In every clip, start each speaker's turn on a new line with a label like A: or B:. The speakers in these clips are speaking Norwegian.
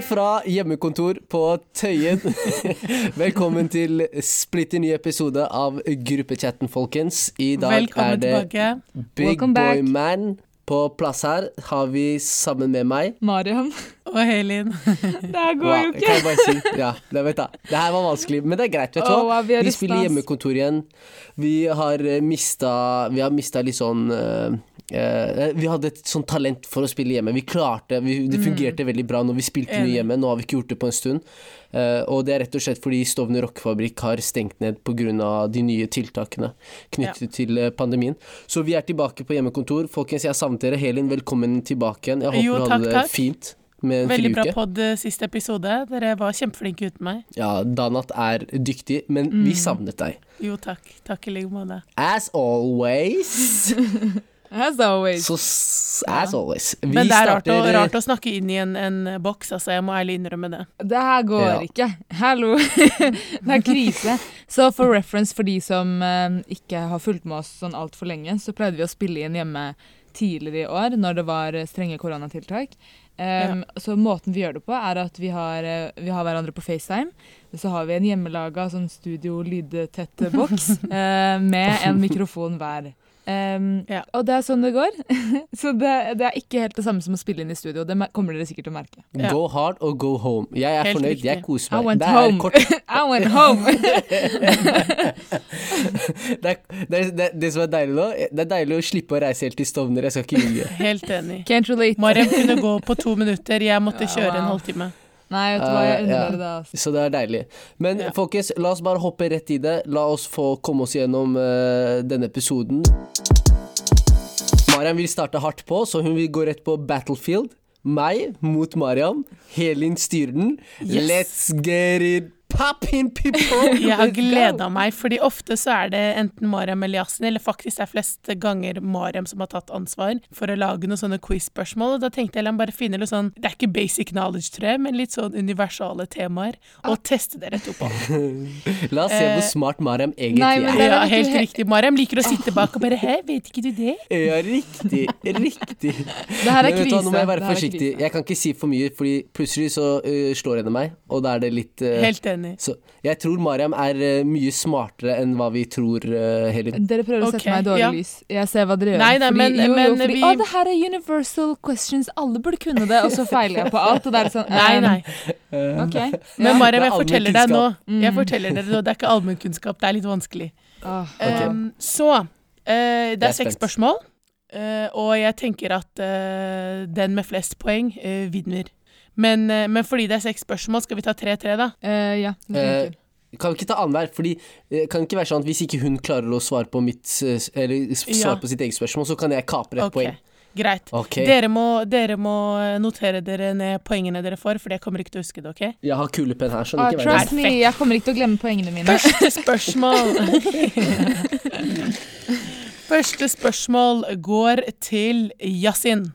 A: fra hjemmekontor på Tøyen. Velkommen til splitter ny episode av Gruppechatten, folkens. I dag
B: Velkommen
A: er det
B: tilbake.
A: Big
C: Welcome
A: Boy
C: back.
A: Man. På plass her har vi sammen med meg
C: Mariam.
B: Og Helin.
C: Det her går
A: Wow,
C: jo
A: Kan jeg bare si Ja, det vet jeg. Det her var vanskelig, men det er greit. vet du hva?
C: vi
A: Vi spiller hjemmekontor igjen. Vi har eh, mista Vi har mista litt sånn eh, vi hadde et sånt talent for å spille hjemme. Vi klarte, vi, Det fungerte veldig bra når vi spilte mye hjemme. Nå har vi ikke gjort det på en stund. Uh, og det er rett og slett fordi Stovner rockefabrikk har stengt ned pga. de nye tiltakene knyttet til eh, pandemien. Så vi er tilbake på hjemmekontor. Folkens, jeg savnet dere. Helin, velkommen tilbake igjen. Jeg håper
B: Jo,
A: du hadde det fint med en
B: Veldig bra pod siste episode. Dere var kjempeflinke uten meg.
A: Ja, Danat er dyktig, men
B: Mm.
A: vi savnet deg.
B: Jo, takk. Takk i like måte.
A: As always.
C: As always.
A: Så as always. Vi
B: Men det er rart å, rart å snakke inn i en, en boks, altså. Jeg må ærlig innrømme det.
C: Det her går
A: Ja.
C: ikke. Hallo. det er krise. Så for reference for de som uh, ikke har fulgt med oss sånn altfor lenge, så pleide vi å spille inn hjemme tidligere i år, når det var eh, strenge koronatiltak. Um, Så måten vi gjør det på, er at vi har, eh, vi har hverandre på FaceTime. Så har vi en hjemmelaga sånn studio-lydtett boks uh, med en mikrofon hver. Um,
B: Ja.
C: Og det er sånn det går. så det, det er ikke helt det samme som å spille inn i studio. Det kommer dere sikkert til å merke.
B: Ja.
A: Go hard og go home. Jeg er
B: Helt
A: fornøyd.
B: riktig.
A: Jeg koser
C: I
A: meg.
C: went
A: Det er
C: home.
A: kort
C: I went home!
A: det, er, det, det, det som er deilig nå, det er deilig å slippe å reise helt til Stovner. Jeg skal ikke lyve.
B: Helt enig.
C: Can't.
B: Mariam kunne gå på to minutter, jeg måtte kjøre en halvtime.
C: Nei, vet du hva, jeg
A: Eh,
C: unner
A: ja.
C: det. Altså.
A: Så det er deilig. Men
B: Ja.
A: folkens, la oss bare hoppe rett i det. La oss få komme oss gjennom uh, denne episoden. Mariam vil starte hardt på, så hun vil gå rett på Battlefield. Meg mot Mariam. Helin styrer den.
B: Yes.
A: Let's get it poppin', people!
B: Jeg har gleda meg, fordi ofte så er det enten Mariam eller Yasin, eller faktisk det er flest ganger Mariam som har tatt ansvar for å lage noen sånne quiz-spørsmål. Og da tenkte jeg la meg bare finne litt sånn Det er ikke basic knowledge, tror jeg, men litt sånn universale temaer. Og teste dere to på.
A: La oss se hvor
B: Eh,
A: smart Mariam egentlig
C: nei,
A: er.
C: er
B: Ja, helt riktig. Mariam liker å sitte bak og bare Hæ, vet ikke du det?
A: Ja, riktig. Riktig.
C: Det her er
A: hva,
C: krise.
A: nå må jeg være forsiktig. Jeg kan ikke si for mye, Fordi plutselig så uh, slår henne meg, og da er det litt uh,
B: Helt enig.
A: Så jeg tror Mariam er uh, mye smartere enn hva vi tror, uh, Helin.
C: Dere prøver å sette
B: okay,
C: meg i dårlig
B: ja.
C: lys. Jeg ser hva dere gjør.
B: Nei, nei,
C: fordi,
B: men-
C: jo, jo,
B: men
C: fordi,
B: vi-
C: Å, det her er universal questions, alle burde kunne det, og så feiler jeg på alt. Og det er sånn
B: Nei,
C: nei.
B: nei.
C: Ok.
B: Men. Mariam, jeg forteller deg nå.
C: Mm.
B: Jeg forteller dere nå, Det er ikke allmennkunnskap, det er litt vanskelig.
C: Ah,
A: okay.
B: Um, så uh, Det
A: er
B: er seks spørsmål, Uh, og jeg tenker at uh, den med flest poeng uh, vinner. Men, eh, men fordi det er seks spørsmål, skal vi ta tre-tre, da?
C: Uh, ja. det
A: Eh. Kan vi ikke ta annenhver? Fordi det kan ikke være sånn at hvis ikke hun klarer å svare på mitt Eller s-
B: Ja.
A: svare på sitt eget spørsmål, så kan jeg kapre et
B: okay.
A: poeng.
B: Greit.
A: Ok.
B: Dere, må, dere må notere dere ned poengene dere får, for jeg kommer ikke til å huske det. ok?
A: Jeg har kulepenn her, så
C: Ah,
A: ikke
C: trust me, jeg kommer ikke til å glemme poengene mine.
B: Første spørsmål Første spørsmål går til Yasin.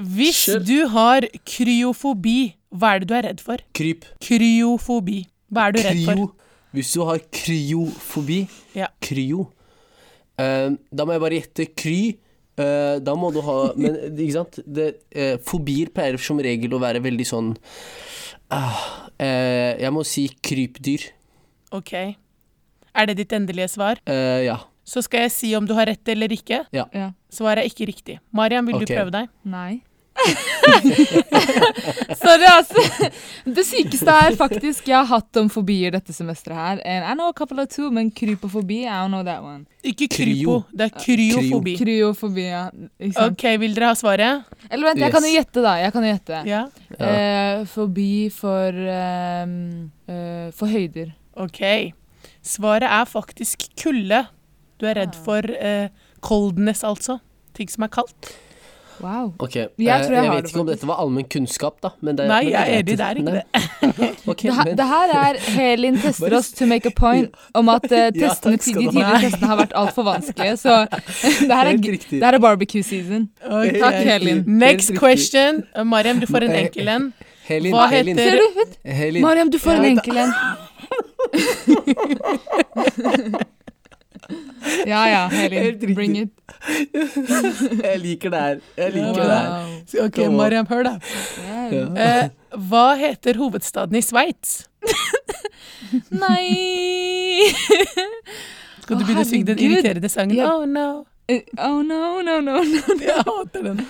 B: Hvis du har kryofobi, hva er det du er redd for?
A: Kryp.
B: Kryofobi. Hva er du redd for?
A: Hvis du har kryofobi
B: Ja.
A: Kryo. Uh, da må jeg bare gjette kry. Uh, da må du ha Men ikke sant? Det, uh, fobier pleier som regel å være veldig sånn ah, Jeg må si krypdyr.
B: Ok. Er det ditt endelige svar?
A: Ja.
B: Så skal jeg si om du har rett eller ikke.
C: Ja.
B: Svaret er ikke riktig. Mariam, vil
A: okay.
B: du prøve deg?
C: Nei. Sorry, altså. Det sykeste er faktisk Jeg har hatt om fobier dette semesteret her. And I know a couple of two, men krypofobi, I don't know that one.
B: Ikke krypo, det er kryofobi.
C: Kryofobi, ja.
B: Ok, vil dere ha svaret?
C: Eller vent, jeg kan jo gjette, da. Jeg kan jo gjette.
B: Ja.
A: Ja.
C: Eh, fobi for ehm, uh, For høyder.
B: Ok. Svaret er faktisk kulde. Du er redd for eh, coldness, altså. Ting som er kaldt.
C: Wow.
A: Ok.
C: Jeg
A: eh,
C: tror jeg har
A: vet
C: det,
A: ikke om dette var allmenn kunnskap, da. Men det,
B: Nei,
A: men
B: jeg er enig, det er ikke det.
A: okay,
C: Det, her-
A: men-
C: det her er Helin tester oss to make a point om at
A: uh,
C: testene,
A: ja,
C: de tidligere testene har vært altfor vanskelige. Så det her er, det her er barbecue season.
B: Okay.
C: Takk, Helin.
B: Next question. Uh, Mariam, du får en
A: Eh,
B: enkel en.
A: Helin,
B: Hva heter-?
A: Helin.
C: Mariam, du får en enkel en. Ja ja, Helin. Bring it.
A: Jeg liker det her. Jeg liker
B: Wow.
A: det her.
B: Ok, Mariam, hør da. Eh, hva heter hovedstaden i Sveits?
C: Nei
B: Skal du begynne å synge den irriterende sangen?
C: Yeah.
B: Oh no.
C: Eh, Oh no, no, no, no.
B: Jeg hater den.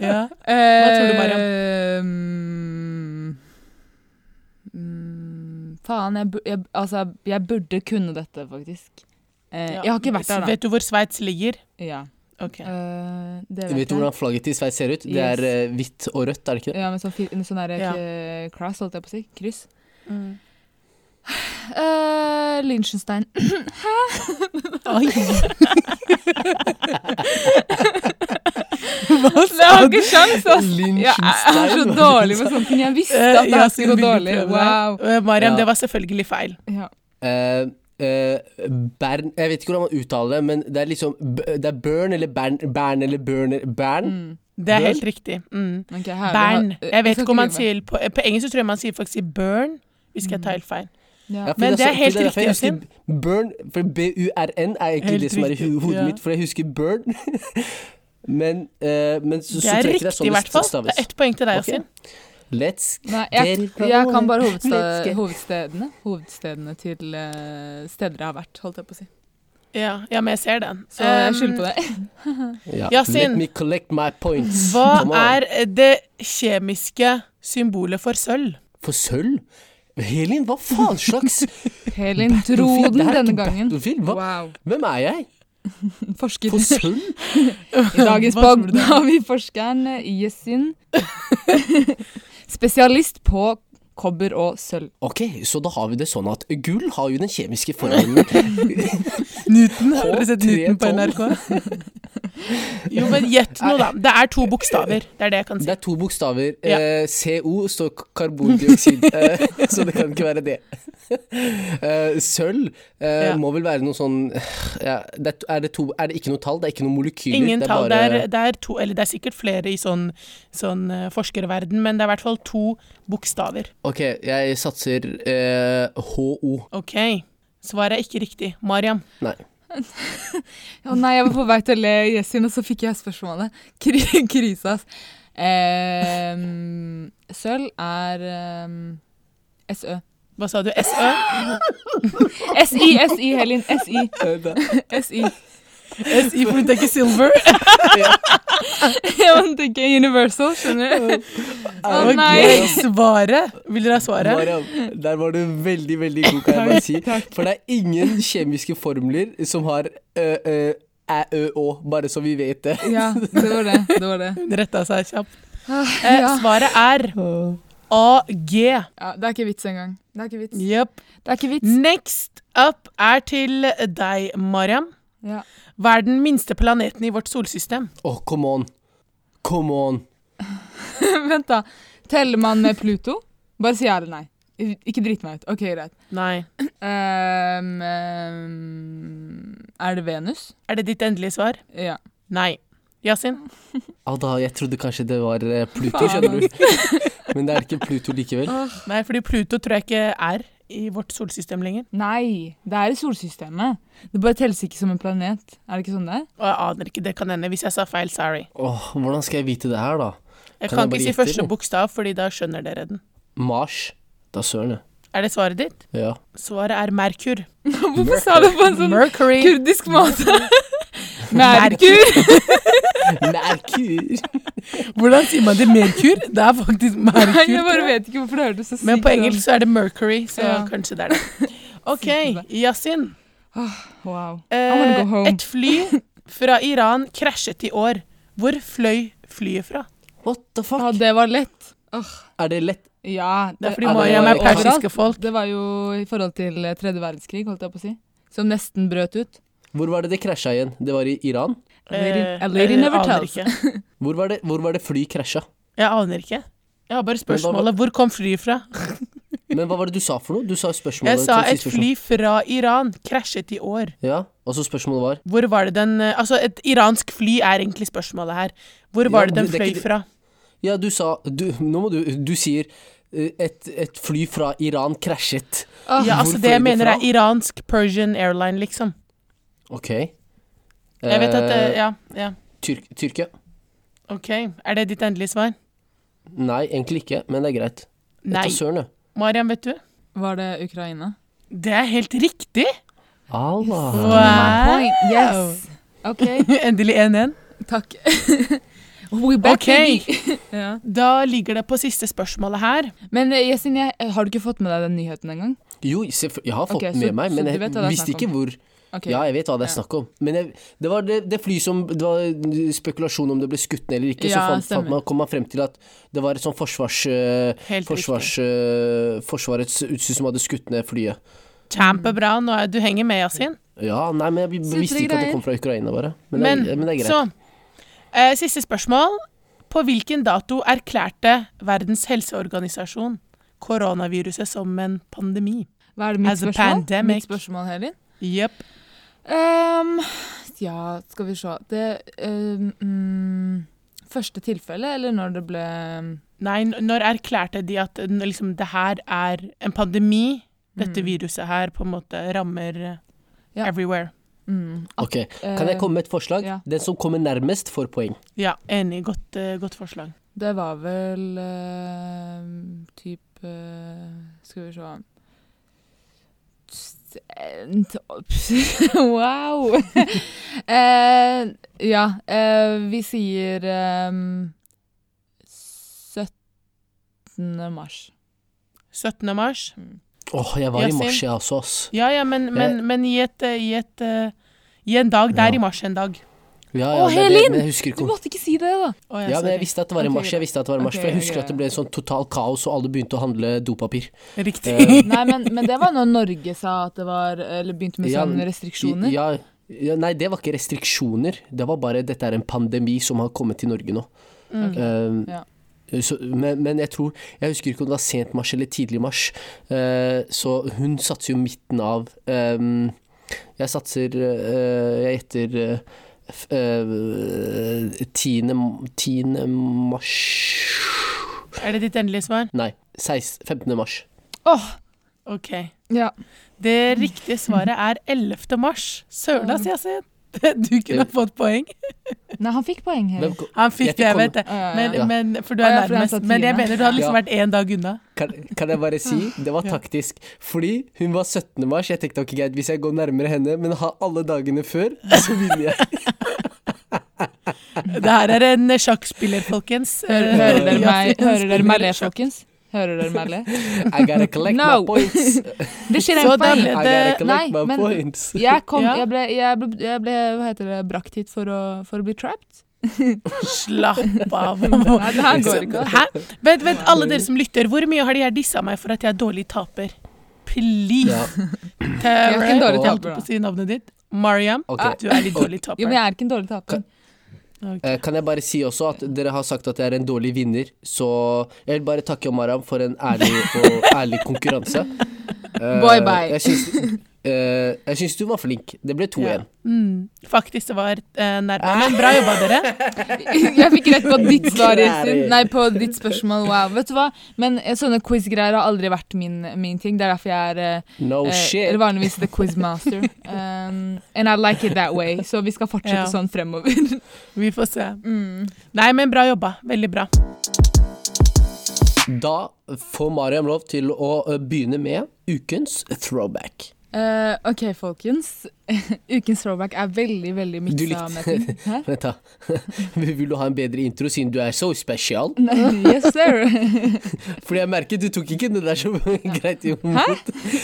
B: Ja.
C: Hva
B: tror du, Mariam?
C: Mm, mm, faen, jeg, jeg, altså, jeg burde kunne dette, faktisk. Eh,
B: Ja.
C: Jeg har ikke vært der, da.
B: Vet du hvor Sveits ligger?
C: Ja.
B: Ok.
C: Uh, det
A: Vet
C: vet
A: du hvordan flagget til Sveits ser ut? Det er uh, hvitt og rødt, er det ikke det?
C: Ja, med sånn, sånn der,
B: Ja.
C: cross, holdt jeg på å si. Kryss.
B: Mm.
C: Uh, Liechtenstein.
B: Oi.
C: Jeg har ikke sjans, ass! Jeg er så dårlig med sånne ting. Jeg visste
B: Eh,
C: at det skulle gå dårlig. Wow.
B: Uh, Mariam,
A: Ja.
B: det var selvfølgelig feil.
C: Ja.
A: Eh, eh, Bern Jeg vet ikke hvordan man uttaler det, men det er liksom Det er Bern eller Bern, Bern eller Bern Bern?
C: Mm.
B: Det er
A: Burn?
B: helt riktig. Mm.
C: Okay, her,
B: Bern.
C: vi
B: Jeg vet ikke om man sier på, på engelsk så tror jeg man sier faktisk burn, hvis ikke jeg tar helt feil.
C: ja.
A: Ja,
B: Men det er
A: så-
B: helt riktig,
A: Burn, for B-U-R-N er egentlig
B: Helt
A: det som er i hodet
B: ja.
A: mitt, for jeg husker Burn. men, uh, men så,
B: Det
A: så
B: er riktig
A: er sånn
B: i hvert fall. Det er ett poeng til deg,
A: Ok.
B: Yasin.
A: Let's
C: Nei, jeg, jeg kan bare
A: get-
C: hovedstedene. Hovedstedene til eh, steder jeg har vært, holdt jeg på å si.
B: Ja, ja, men jeg ser den.
C: Så jeg skylder på det.
A: Ja.
B: Yasin.
A: Let me collect my points.
B: Hva
A: Come on.
B: er det kjemiske symbolet for sølv?
A: For sølv? Helin, hva faen slags
C: Helin dro den denne gangen.
A: Hva?
C: Wow.
A: Hvem er jeg?
C: Forsker.
A: For sølv?
C: I dagens pod har vi forskeren Yesin. Spesialist på kobber og sølv.
A: Ok, så da har vi det sånn at gull har jo den kjemiske formelen
B: Newton, har dere sett Newton på NRK? Jo, men gjett noe, da. Det er to bokstaver. Det er det jeg kan si.
A: Det er to bokstaver.
B: Ja.
A: Eh, CO står karbondioksid, eh, så det kan ikke være det. Eh, sølv eh,
B: Ja.
A: må vel være noe sånn ja, det er, er, det to, er det ikke noe tall? Det er ikke noe molekyler?
B: Ingen
A: det er
B: tall.
A: bare,
B: Det er, det er to, eller det er sikkert flere i sånn, sånn eh, forskerverden, men det er i hvert fall to bokstaver.
A: Ok, jeg satser eh, HO.
B: OK. Svaret er ikke riktig. Mariam.
A: Nei.
C: Å nei, jeg var på vei til å le Jessin, og så fikk jeg spørsmålet. Kri krise, ass. Ehm, sølv er eh, SØ.
B: Hva sa du? SØ?
C: SI, SI, Helin. SI. SI.
B: SI for du tenker silver?
C: Jeg tenker Universal, skjønner du. Å
B: oh,
C: nei.
B: Svaret? Vil dere ha svaret?
A: Mariam, der var du veldig, veldig god, kan jeg bare si. For det er ingen kjemiske formler som har ø, ø, æ, ø, å, bare så vi vet det.
C: Ja, det var det. Det var det.
B: Hun retta seg kjapt.
C: Ah,
B: Eh,
C: ja.
B: svaret er AG.
C: ja, det er ikke vits engang. Det er ikke vits.
B: Yep.
C: Det er ikke vits.
B: Next up er til deg, Mariam.
C: Ja.
B: Hva er den minste planeten i vårt solsystem?
A: Åh, come on. Come on.
C: Vent, da. Teller man med Pluto? Bare si ja eller nei. Ikke drit meg ut. OK, greit.
B: Nei.
C: Um, um, er det Venus?
B: Er det ditt endelige svar?
C: Ja.
B: Nei. Yasin?
A: Ada, jeg trodde kanskje det var eh, Pluto, skjønner du. Men det er ikke Pluto likevel.
B: Nei, fordi Pluto tror jeg ikke er i vårt solsystem lenger.
C: Nei, det er i solsystemet. Det bare telles ikke som en planet. Er det ikke sånn det er?
B: Og jeg aner ikke, det kan hende. Hvis jeg sa feil, sorry.
A: Åh, hvordan skal jeg vite det her, da?
B: Jeg
A: Kan
B: kan,
A: jeg
B: ikke si
A: gitter,
B: første bokstav, fordi da skjønner dere den.
A: Mars. Da søren, jeg.
B: Er det svaret ditt?
A: Ja.
B: Svaret er Merkur.
C: Hvorfor sa du på en sånn
B: Mercury.
C: kurdisk måte? Merkur!
A: Merkur.
B: Hvordan sier man det? Merkur? Det er faktisk
C: Nei,
B: Merkur.
C: jeg bare vet ikke hvorfor det hørtes så sykt
B: Men på engelsk så er det Mercury, så
C: Ja.
B: kanskje det er det. OK,
C: Yasin.
B: Yasin.
C: Wow.
B: Eh, et fly fra Iran krasjet i år. Hvor fløy flyet fra?
A: What the fuck?
C: Ja, det var lett. Oh.
A: Er det lett?
C: ja.
B: Det er fordi
A: er det
B: Mariam er persiske folk.
C: Det var jo i forhold til tredje verdenskrig, holdt jeg på å si. Som nesten brøt ut.
A: Hvor var det det krasja igjen? Det var i Iran?
C: A lady,
B: Eh,
C: a lady never tells.
A: Hvor var det, hvor var det fly krasja?
B: Jeg aner ikke. Jeg har bare spørsmålet. Hvor kom flyet fra?
A: Men hva var det du sa for noe? Du sa spørsmålet.
B: Jeg sa et fly fra Iran krasjet i år.
A: Ja, og så spørsmålet var?
B: Hvor var det den eh, Altså, et iransk fly er egentlig spørsmålet her. Hvor
A: Ja,
B: var det den fløy
A: ikke-
B: fra?
A: Ja, du sa du, Nå må du Du sier eh, et, et fly fra Iran krasjet.
C: Ah.
B: Ja, altså Det jeg mener er iransk Persian Airline, liksom.
A: OK.
B: Jeg vet at
A: Eh,
B: eh, Ja. ja.
A: Tyrk Tyrkia?
B: OK. Er det ditt endelige svar?
A: Nei, egentlig ikke, men det er greit.
B: Nei.
A: Vet da søren, jeg.
B: Mariam, vet du?
C: Var det Ukraina?
B: Det er helt riktig!
A: Allah.
B: Wow.
C: Point. Yes. OK,
B: Endelig 1-1.
C: takk. We're back,
B: Ok.
C: baby. ja.
B: Da ligger det på siste spørsmålet her.
C: Men eh, Yasin, jeg, har du ikke fått med deg den nyheten engang?
A: Jo, selvfø- jeg har fått
C: Ok, så-
A: med meg,
C: så
A: men
C: du
A: jeg
C: vet hva det er
A: visste
C: snakk
A: ikke
C: om?
A: hvor
C: Ok.
A: Ja, jeg vet hva det er snakk om. Men jeg, det var det, det fly som Det var spekulasjon om det ble skutt ned eller ikke. så fant, fant man, kom man frem til at det var et sånn forsvars... eh, forsvars eh, forsvarets utstyr som hadde skutt ned flyet.
B: Kjempebra. Nå er, du henger med, Yasin.
A: Ja, nei, men jeg visste ikke at det kom fra Ukraina, bare. Men,
B: Men,
A: det, er- men det er greit.
B: så eh, Siste spørsmål. På hvilken dato erklærte Verdens helseorganisasjon koronaviruset som en pandemi?
C: Hva er det mitt
B: As
C: spørsmål? Mitt spørsmål, Helin?
B: Jepp.
C: Ehm, ja, skal vi se Det ehm, mm, Første tilfelle, eller når det ble
B: Nei, når erklærte de at liksom, det her er en pandemi? Dette
C: Mm.
B: viruset her på en måte rammer eh,
C: Ja.
B: everywhere.
C: mm,
A: Ok, Kan jeg komme med et forslag?
C: ja.
A: Den som kommer nærmest, får poeng.
B: Ja, enig. Godt, eh, godt forslag.
C: Det var vel uh, typ uh, Skal vi se Wow! Eh, ja, eh, vi sier ehm, 17. mars.
B: 17. mars.
A: Åh, jeg var i mars, jeg også, ass.
B: Ja, ja, men, men, men i et, eh, i et eh, I en dag. Det er
A: Ja.
B: i mars en dag.
A: Ja,
C: Å,
A: ja, det er det,
C: Helin!
A: men jeg husker
C: Du
A: om
C: måtte ikke si det, da!
B: Å,
A: ja, men
B: sorry.
A: jeg visste at det var i
C: Ok,
A: mars. Jeg visste at det var i mars,
C: ok,
A: For jeg husker
C: ok,
A: at det ble sånn total kaos, og alle begynte å handle dopapir.
B: Riktig.
A: Eh,
C: Nei, men, men det var når Norge sa at det var Eller begynte med
A: Ja,
C: sånne restriksjoner.
A: Ja, ja, nei, det var ikke restriksjoner. Det var bare dette er en pandemi som har kommet til Norge nå.
B: Mm.
A: Eh,
C: Ja.
A: så, men, men jeg tror Jeg husker ikke om det var sent mars eller tidlig mars. Eh, så hun satser jo midten av ehm, Jeg satser eh, Jeg gjetter eh, eh, 10. m- 10. mars
B: Er det ditt endelige svar?
A: Nei, 16, 15. mars.
C: Åh,
B: OK.
C: ja.
B: Det riktige svaret er 11. mars. Søren, ass, Yasin. Du kunne fått poeng.
C: Nei, han fikk poeng her.
B: Han fikk det, jeg vet det. Men,
C: ja.
B: men, for du er nærmest. Men jeg mener du hadde liksom
A: Ja.
B: vært én dag unna.
A: kan, kan jeg bare si, det var taktisk. Fordi hun var 17. mars. Jeg tenkte ok, greit, hvis jeg går nærmere henne, men har alle dagene før, så vinner jeg.
B: Det her er en sjakkspiller, folkens.
C: Hører,
B: Eh,
C: hører dere meg, hører dere meg le, folkens? Hører dere meg le?
A: I gotta collect
C: No.
A: my points.
C: Det skjer en feil.
A: I gotta collect
C: Nei,
A: my
C: men-
A: points.
C: Jeg, kom,
B: Ja.
C: jeg, ble, jeg, ble, jeg ble hva heter det, brakt hit for å, for å bli trapped.
B: Slapp av.
C: Nei, det her går ikke.
B: Hæ? Vent, vent, alle dere som lytter, hvor mye har de her dissa meg for at jeg er dårlig taper? Please.
A: Ja,
C: Jeg er ikke en dårlig
B: jeg holdt
C: taper,
B: på å si navnet ditt. Mariam,
A: okay.
B: du er litt dårlig taper.
C: Jo, men jeg er ikke en dårlig taper.
B: Ok.
A: Eh, Kan jeg bare si også at dere har sagt at jeg er en dårlig vinner, så jeg vil bare takke Maram for en ærlig og ærlig konkurranse. Eh,
C: Bye bye.
A: Jeg syns, eh, jeg syns du var flink. Det ble 2-1.
B: Ja. Mm, faktisk, det var uh, nærmere. Men bra jobba, dere.
C: Jeg fikk rett på ditt svar, Nei, på ditt spørsmål. Wow. Vet du hva? Men eh, sånne quiz-greier har aldri vært min, min ting. Det er derfor jeg er uh,
A: No
C: eh,
A: shit.
C: eller vanligvis the quizmaster. Um, and I like it that way. Så vi skal fortsette
B: Ja.
C: sånn fremover.
B: Vi får se.
C: Mm.
B: Nei, men bra jobba. Veldig bra.
A: Da får Mariam lov til å eh, begynne med ukens throwback.
C: Eh, OK, folkens. Ukens throwback er veldig, veldig miksa?
A: Vent, da. Vil du ha en bedre intro siden du er så spesial?
C: Yes, sir.
A: Fordi jeg merker du tok ikke det der så greit
C: Hæ?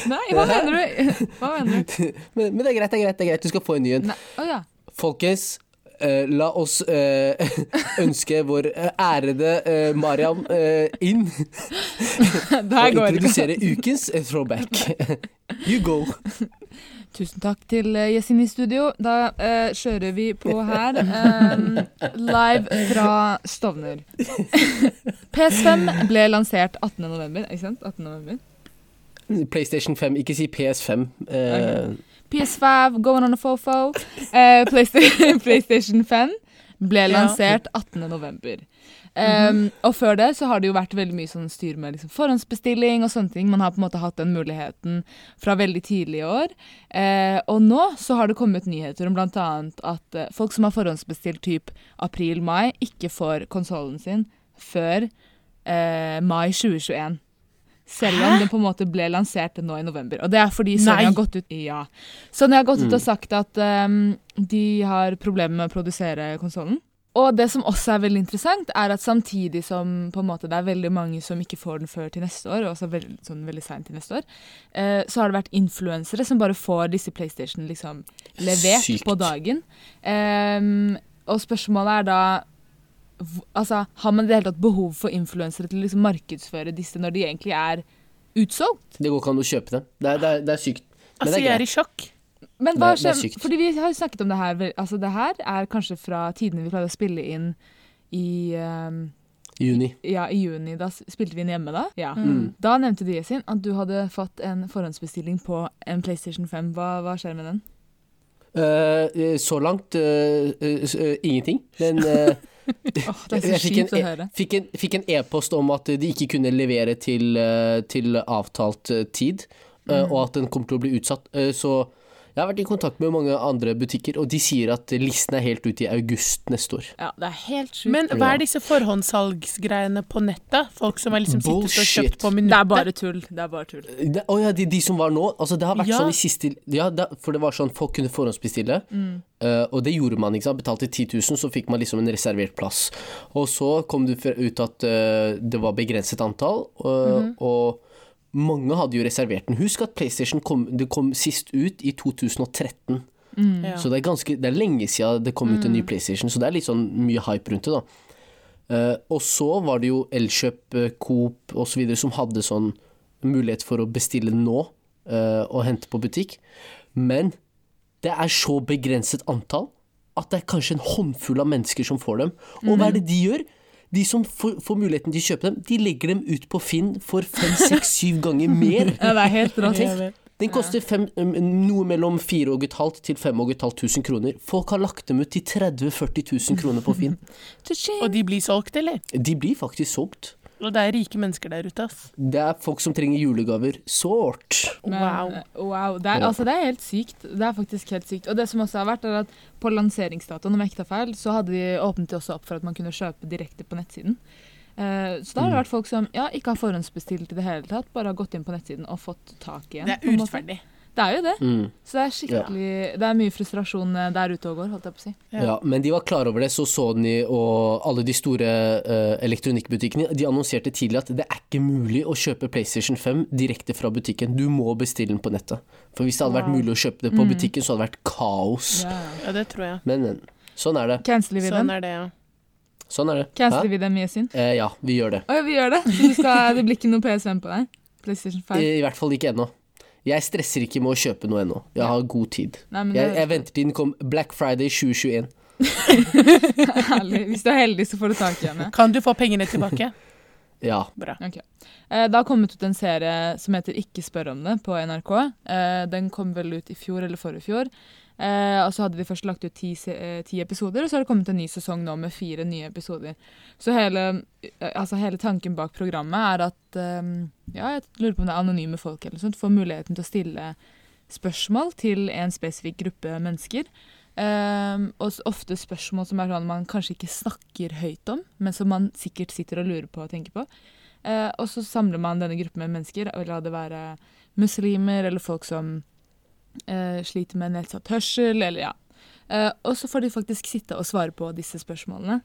C: Nei, hva mener du? Hva mener du?
A: Men, men det er greit, det er greit, det er greit. Du skal få en ny en.
C: Oh, ja.
A: Folkens, eh, la oss eh, ønske vår eh, ærede eh, Mariam eh, inn og
C: går
A: introdusere ukens eh, throwback. You go.
C: Tusen takk til Yesin i studio. Da kjører vi på her. eh, live fra Stovner. PS5 ble lansert 18. november, ikke sant? 18.
A: PlayStation 5, ikke si PS5. Eh,
C: PS5, going on a fofo. Eh, PlayStation, PlayStation 5 ble lansert 18. november. Um, og før det så har det jo vært veldig mye sånn styr med liksom forhåndsbestilling og sånne ting. Man har på en måte hatt den muligheten fra veldig tidlig i år. Eh, og nå så har det kommet nyheter om bl.a. at eh, folk som har forhåndsbestilt typ april-mai, ikke får konsollen sin før eh, mai 2021. Selv om
B: Hæ?
C: den på en måte ble lansert nå i november. Og det er fordi Sony
B: Nei.
C: har gått ut Ja. Sony har gått ut
A: Mm.
C: og sagt at um, de har problemer med å produsere konsollen. Og det som også er veldig interessant, er at samtidig som på en måte det er veldig mange som ikke får den før til neste år, og også veldig, sånn veldig seint til neste år, eh, så har det vært influensere som bare får disse PlayStation liksom levert
A: Sykt.
C: på dagen. Ehm, og spørsmålet er da Altså, har man i det hele tatt behov for influensere til å liksom markedsføre disse når de egentlig er utsolgt?
A: Det går ikke an å kjøpe dem. Det er, det er, det er sykt. Men
B: Altså,
A: det er
B: jeg er i sjokk.
C: Men hva
A: er- det er
C: skjer? Fordi vi har jo snakket om det her Altså, det her er kanskje fra tidene vi pleide å spille inn i ehm,
A: Juni.
C: Ja, i juni. Da spilte vi inn hjemme da. Ja.
A: Mm.
C: Da nevnte du, Yesin, at du hadde fått en forhåndsbestilling på en PlayStation 5. Hva, hva skjer med den?
A: Eh, eh, så langt uh, uh, ingenting. Men
C: Åh, det er så
A: Jeg
C: kjipt å
A: e-
C: høre.
A: en fikk en e-post om at de ikke kunne levere til, eh, til avtalt eh, tid, eh,
C: Mm.
A: og at den kommer til å bli utsatt. Så jeg har vært i kontakt med mange andre butikker, og de sier at listen er helt ute i august neste år.
C: Ja, det er helt sjukt.
B: Men hva er disse forhåndssalgsgreiene på nettet? Folk som har liksom sittet og kjøpt på
C: Det er bare tull. Det er bare tull.
A: Det, å ja, de, de som var nå altså Det har vært
B: Ja.
A: sånn i siste Ja, det, for det var sånn folk kunne forhåndsbestille,
C: Mm.
A: Uh, og det gjorde man. ikke sant Betalte 10 000, så fikk man liksom en reservert plass. Og så kom det ut at uh, det var begrenset antall, uh,
B: mm -hmm.
A: og mange hadde jo reservert den. Husk at PlayStation kom, det kom sist ut i 2013.
C: Mm.
B: Ja.
A: Så det er, ganske, det er lenge siden det kom ut en ny PlayStation, så det er litt sånn mye hype rundt det, da. Uh, og så var det jo Elkjøp, eh, Coop osv. som hadde sånn mulighet for å bestille nå uh, og hente på butikk. Men det er så begrenset antall at det er kanskje en håndfull av mennesker som får dem. Og hva er det de gjør? De som får, får muligheten til å kjøpe dem, de legger dem ut på Finn for fem, seks, syv ganger mer.
C: Ja, det er helt rått.
A: Den koster fem, um, noe mellom 4500 til 5500 kroner. Folk har lagt dem ut til 30 000-40 000 kroner på Finn.
B: Og de blir solgt, eller?
A: De blir faktisk solgt.
B: Og det er rike mennesker der ute, ass.
A: Det er folk som trenger julegaver. Sårt.
B: Wow.
C: eh, wow. Det, er, altså, det er helt sykt. Det er faktisk helt sykt. Og det som også har vært, er at på lanseringsdatoen, om jeg ikke tar feil, så hadde de åpnet de også opp for at man kunne kjøpe direkte på nettsiden. Uh, så da har det
A: Mm.
C: vært folk som ja, ikke har forhåndsbestilt i det hele tatt, bare har gått inn på nettsiden og fått tak i en.
B: Det er urettferdig.
C: Det er jo det.
A: Mm.
C: Så det er skikkelig Det er mye frustrasjon eh, der ute og går, holdt jeg på å si.
B: Ja.
A: Ja, men de var klar over det, så Sony og alle de store uh, elektronikkbutikkene De annonserte tidlig at det er ikke mulig å kjøpe PlayStation 5 direkte fra butikken. Du må bestille den på nettet. For hvis det hadde vært mulig å kjøpe det på
C: Mm.
A: butikken, så hadde det vært kaos.
C: Ja.
B: Ja, det tror jeg.
A: Men, men. Sånn er det.
C: Canceler vi
B: den?
C: Sånn
B: er det, ja.
A: Sånn er det.
C: Canceler
A: vi
C: vi mye Yesin?
A: Eh, ja, vi gjør det.
C: Oh, ja, vi gjør det. Så du skal, det blir ikke noe PS5 på deg? PlayStation 5?
A: I, I hvert fall ikke ennå. Jeg stresser ikke med å kjøpe noe ennå. Jeg har god tid.
C: Nei,
A: Jeg, jeg venter til den kom Black Friday 2021.
C: er herlig. Hvis du er heldig, så får du tak i henne.
B: Kan du få pengene tilbake?
A: Ja.
B: Bra.
C: Ok. Eh, Det har kommet ut en serie som heter Ikke spør om det på NRK. Eh, Den kom vel ut i fjor eller forrige fjor. Eh, og så hadde de først lagt ut ti, eh, ti episoder, og så har det kommet en ny sesong nå med fire nye episoder. Så hele, eh, altså hele tanken bak programmet er at eh, ja, jeg lurer på om det er anonyme folk eller sånt, får muligheten til å stille spørsmål til en spesifikk gruppe mennesker. Eh, og ofte spørsmål som er sånn man kanskje ikke snakker høyt om, men som man sikkert sitter og lurer på og tenker på. Eh, og så samler man denne gruppen med mennesker, la det være muslimer eller folk som sliter med nedsatt hørsel, eller ja. Eh, og så får de faktisk sitte og svare på disse spørsmålene.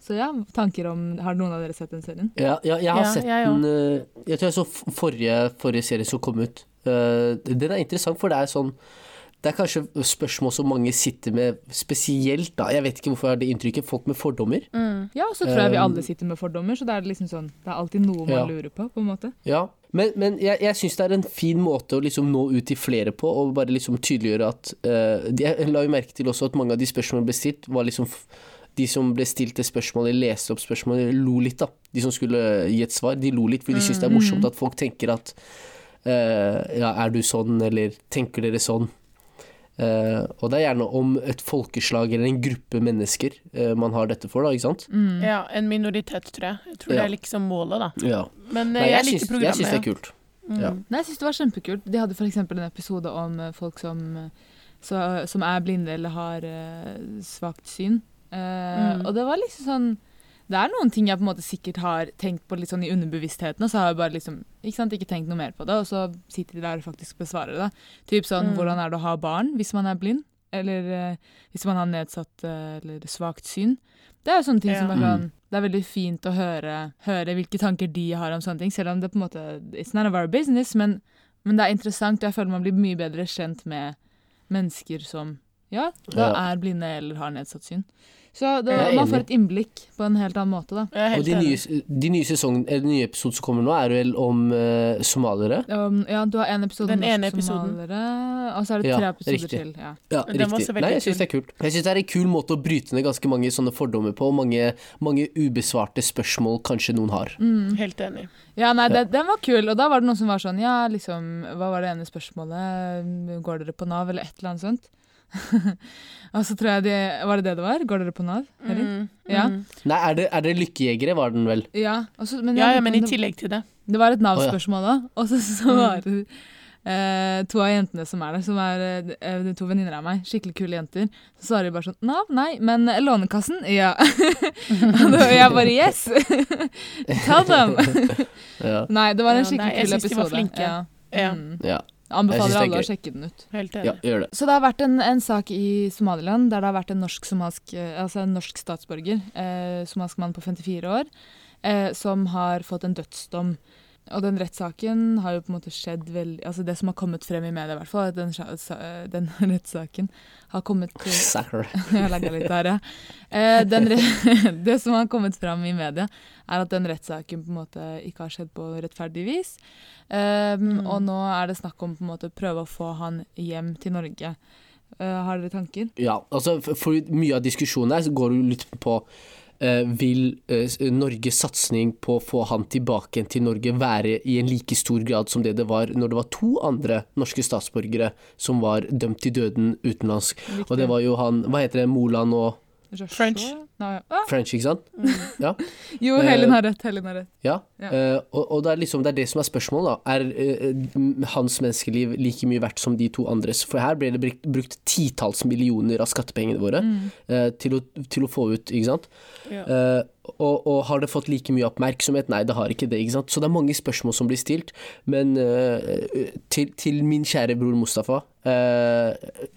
C: Så ja, tanker om Har noen av dere sett den serien?
A: Ja, ja, jeg har
B: Ja,
A: sett
B: jeg
A: den eh, Jeg tror jeg så forrige, forrige serie som kom ut. Eh, den er interessant, for det er sånn Det er kanskje spørsmål som mange sitter med spesielt, da. Jeg vet ikke hvorfor jeg har det inntrykket. Folk med fordommer.
B: Mm.
C: Ja, og så tror jeg vi alle sitter med fordommer, så det er liksom sånn Det er alltid noe man
A: Ja.
C: lurer på, på en måte.
A: Ja. Men, men jeg, jeg syns det er en fin måte å liksom nå ut til flere på, og bare liksom tydeliggjøre at uh, de- Jeg la jo merke til også at mange av de spørsmålene ble stilt, var liksom de som ble stilt det spørsmålet, leste opp spørsmålet, lo litt, da. De som skulle gi et svar, de lo litt, for de syns det er morsomt at folk tenker at uh, Ja, er du sånn, eller tenker dere sånn? Eh, og det er gjerne om et folkeslag eller en gruppe mennesker uh, man har dette for, da, ikke sant?
C: Mm.
B: Ja, en minoritet, tror jeg. Jeg tror det er liksom målet, da.
A: Ja.
B: Men eh,
A: Nei,
B: jeg,
A: jeg,
B: liker
A: syns, jeg syns det er kult.
B: Mm.
A: ja.
C: Nei, jeg syns det var kjempekult. De hadde f.eks. en episode om folk som, så, som er blinde eller har uh, svakt syn. Eh,
B: Mm.
C: Og det var liksom sånn Det er noen ting jeg på en måte sikkert har tenkt på litt sånn i underbevisstheten, og så har jeg bare liksom ikke, sant, ikke tenkt noe mer på det, og så sitter de der og faktisk besvarer det. Typ sånn
B: Mm.
C: hvordan er det å ha barn hvis man er blind, eller eh, hvis man har nedsatt eh, eller svakt syn. Det er jo sånne ting
B: Ja.
C: som er
A: Mm.
C: sånn Det er veldig fint å høre, høre hvilke tanker de har om sånne ting, selv om det på en måte It's not of our business, men, men det er interessant, og jeg føler man blir mye bedre kjent med mennesker som ja, da
A: Ja.
C: er blinde eller har nedsatt syn. Så det, man får et innblikk på en helt annen måte, da.
A: Og de nye, de nye, sesongen, eller de nye episoden som kommer nå, er vel om uh, somaliere?
C: Um, ja, du har en episode om
B: ene episoden.
C: norsk-somaliere, og så er det
A: Ja,
C: tre episoder
A: riktig.
C: til. Ja.
A: Ja, riktig. Nei, jeg syns det er kult. Jeg syns det er en kul måte å bryte ned ganske mange sånne fordommer på, og mange, mange ubesvarte spørsmål kanskje noen har.
C: Mm.
B: Helt enig.
C: Ja, nei, det, den var kul, og da var det noen som var sånn Ja, liksom, hva var det ene spørsmålet? Går dere på Nav, eller et eller annet sånt? og så tror jeg de Var det det det var? Går dere på Nav?
B: Mm.
C: Ja.
B: Mm.
A: Nei, er det, er det Lykkejegere, var den vel?
C: Ja, også, men
B: Ja, ja, men i tillegg til det.
C: Det var et Nav-spørsmål òg, og så, så
B: Mm.
C: var det eh, to av jentene som er der, som er uh, to venninner av meg, skikkelig kule jenter, så svarer de bare sånn Nav, nei, men Lånekassen, ja. og jeg bare yes! Tell them!
A: Ja.
C: nei, det var en
B: Ja, nei,
C: kul
B: episode. jeg syns de var flinke.
C: Ja.
B: Ja.
C: Mm.
A: ja.
C: Anbefaler
A: er
C: alle å sjekke den ut.
B: Helt
A: ja, gjør det.
C: Så det har vært en, en sak i Somaliland der det har vært en norsk, somalsk, eh, altså en norsk statsborger, eh, somalsk mann på 54 år, eh, som har fått en dødsdom. Og den rettssaken har jo på en måte skjedd veldig Altså det som har kommet frem i media, i hvert fall, at den, eh, den rettssaken har kommet til
A: Sacker.
C: Jeg legger litt der, ja. Eh, re det som har kommet frem i media, er at den rettssaken på en måte ikke har skjedd på rettferdig vis. Um,
B: Mm.
C: Og nå er det snakk om på en måte prøve å få han hjem til Norge. Uh, har dere tanker?
A: Ja, altså for, for mye av diskusjonen der så går jo litt på Vil eh, Norges satsing på å få han tilbake til Norge være i en like stor grad som det det var når det var to andre norske statsborgere som var dømt til døden utenlandsk? Og det var jo han Hva heter det? Moland og
C: Joshua?
B: French.
C: Nei, ah,
A: French, ikke sant?
B: Mm.
C: jo,
A: Eh,
C: Helen har rett. Helen har rett.
A: Ja.
C: Ja.
A: Uh, og, og det er liksom det er det som er spørsmålet, da. Er uh, hans menneskeliv like mye verdt som de to andres? For her ble det brukt, brukt titalls millioner av skattepengene våre
C: Mm.
A: uh, til, å, til å få ut, ikke sant?
B: Ja.
A: Eh, og, og har det fått like mye oppmerksomhet? Nei, det har ikke det. ikke sant? Så det er mange spørsmål som blir stilt. Men eh, til, til min kjære bror Mustafa. Eh,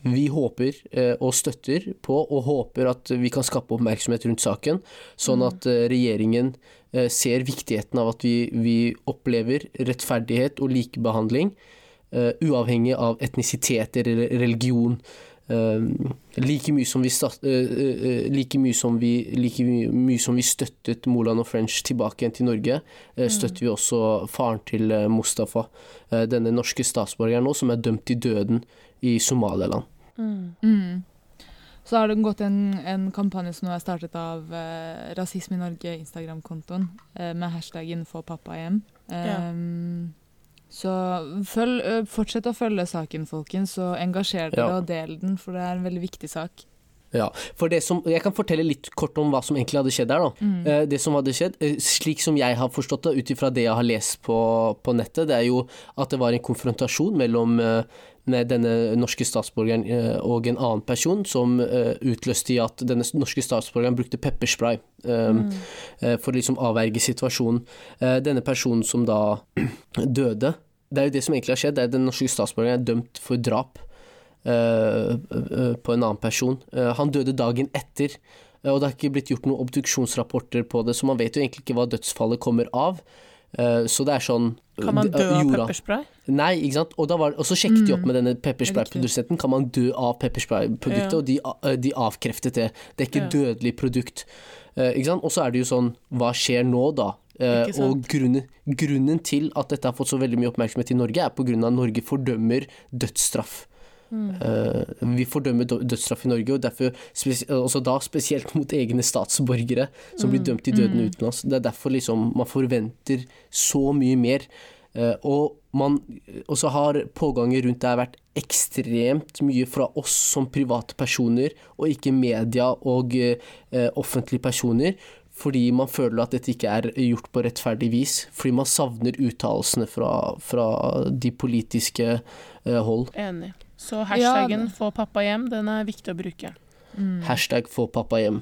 A: vi håper eh, og støtter på og håper at vi kan skape oppmerksomhet rundt saken, sånn at eh, regjeringen ser viktigheten av at vi, vi opplever rettferdighet og likebehandling, eh, uavhengig av etnisitet eller religion. Um, like mye som vi start, eh, eh, like mye som vi like mye, som vi støttet Moland og French tilbake igjen til Norge, eh, støtter vi også faren til eh, Mustafa, eh, denne norske statsborgeren nå, som er dømt til døden i Somaliland.
B: Mm.
C: Mm. Så har det gått en, en kampanje som nå er startet av eh, Rasisme i Norge, Instagram-kontoen, eh, med hashtaggen 'få pappa hjem'.
B: Ja.
C: Så følg, fortsett å følge saken, folkens, og engasjer dere
A: Ja.
C: og del den, for det er en veldig viktig sak.
A: Ja, for det som, Jeg kan fortelle litt kort om hva som egentlig hadde skjedd der. da.
C: Mm.
A: Eh, Det som hadde skjedd, eh, slik som jeg har forstått det, ut ifra det jeg har lest på, på nettet, det er jo at det var en konfrontasjon mellom eh, med denne norske statsborgeren og en annen person, som utløste i at denne norske statsborgeren brukte pepperspray
B: Mm.
A: for å liksom avverge situasjonen. Denne personen som da døde, det er jo det som egentlig har skjedd, det er at den norske statsborgeren er dømt for drap på en annen person. Eh, Han døde dagen etter. Eh, Og det har ikke blitt gjort noen obduksjonsrapporter på det, så man vet jo egentlig ikke hva dødsfallet kommer av. Eh, Så det er sånn
B: Kan man
A: eh,
B: dø av pepperspray?
A: Nei, ikke sant. Og, da var, og så sjekket de opp
C: Mm.
A: med denne pepperspray-produsenten. Kan man dø av pepperspray-produktet?
B: Ja.
A: Og de, eh, de avkreftet det. Det er ikke
B: Ja.
A: dødelig produkt. Eh, ikke sant? Og så er det jo sånn, hva skjer nå da? Eh, og grunnen, grunnen til at dette har fått så veldig mye oppmerksomhet i Norge, er på grunn av at Norge fordømmer dødsstraff.
B: Mm.
A: Eh, vi fordømmer dø- dødsstraff i Norge, og derfor også da spesielt mot egne statsborgere som blir
B: Mm.
A: dømt til døden
C: Mm.
A: utenlands. Det er derfor liksom man forventer så mye mer Eh, og, man, og så har pågangen rundt det vært ekstremt mye fra oss som private personer, og ikke media og eh, offentlige personer. Fordi man føler at dette ikke er gjort på rettferdig vis. Fordi man savner uttalelsene fra, fra de politiske eh, hold.
B: Enig. Så hashtaggen
C: Ja.
B: 'få pappa hjem', den er viktig å bruke.
A: Hashtag få pappa hjem.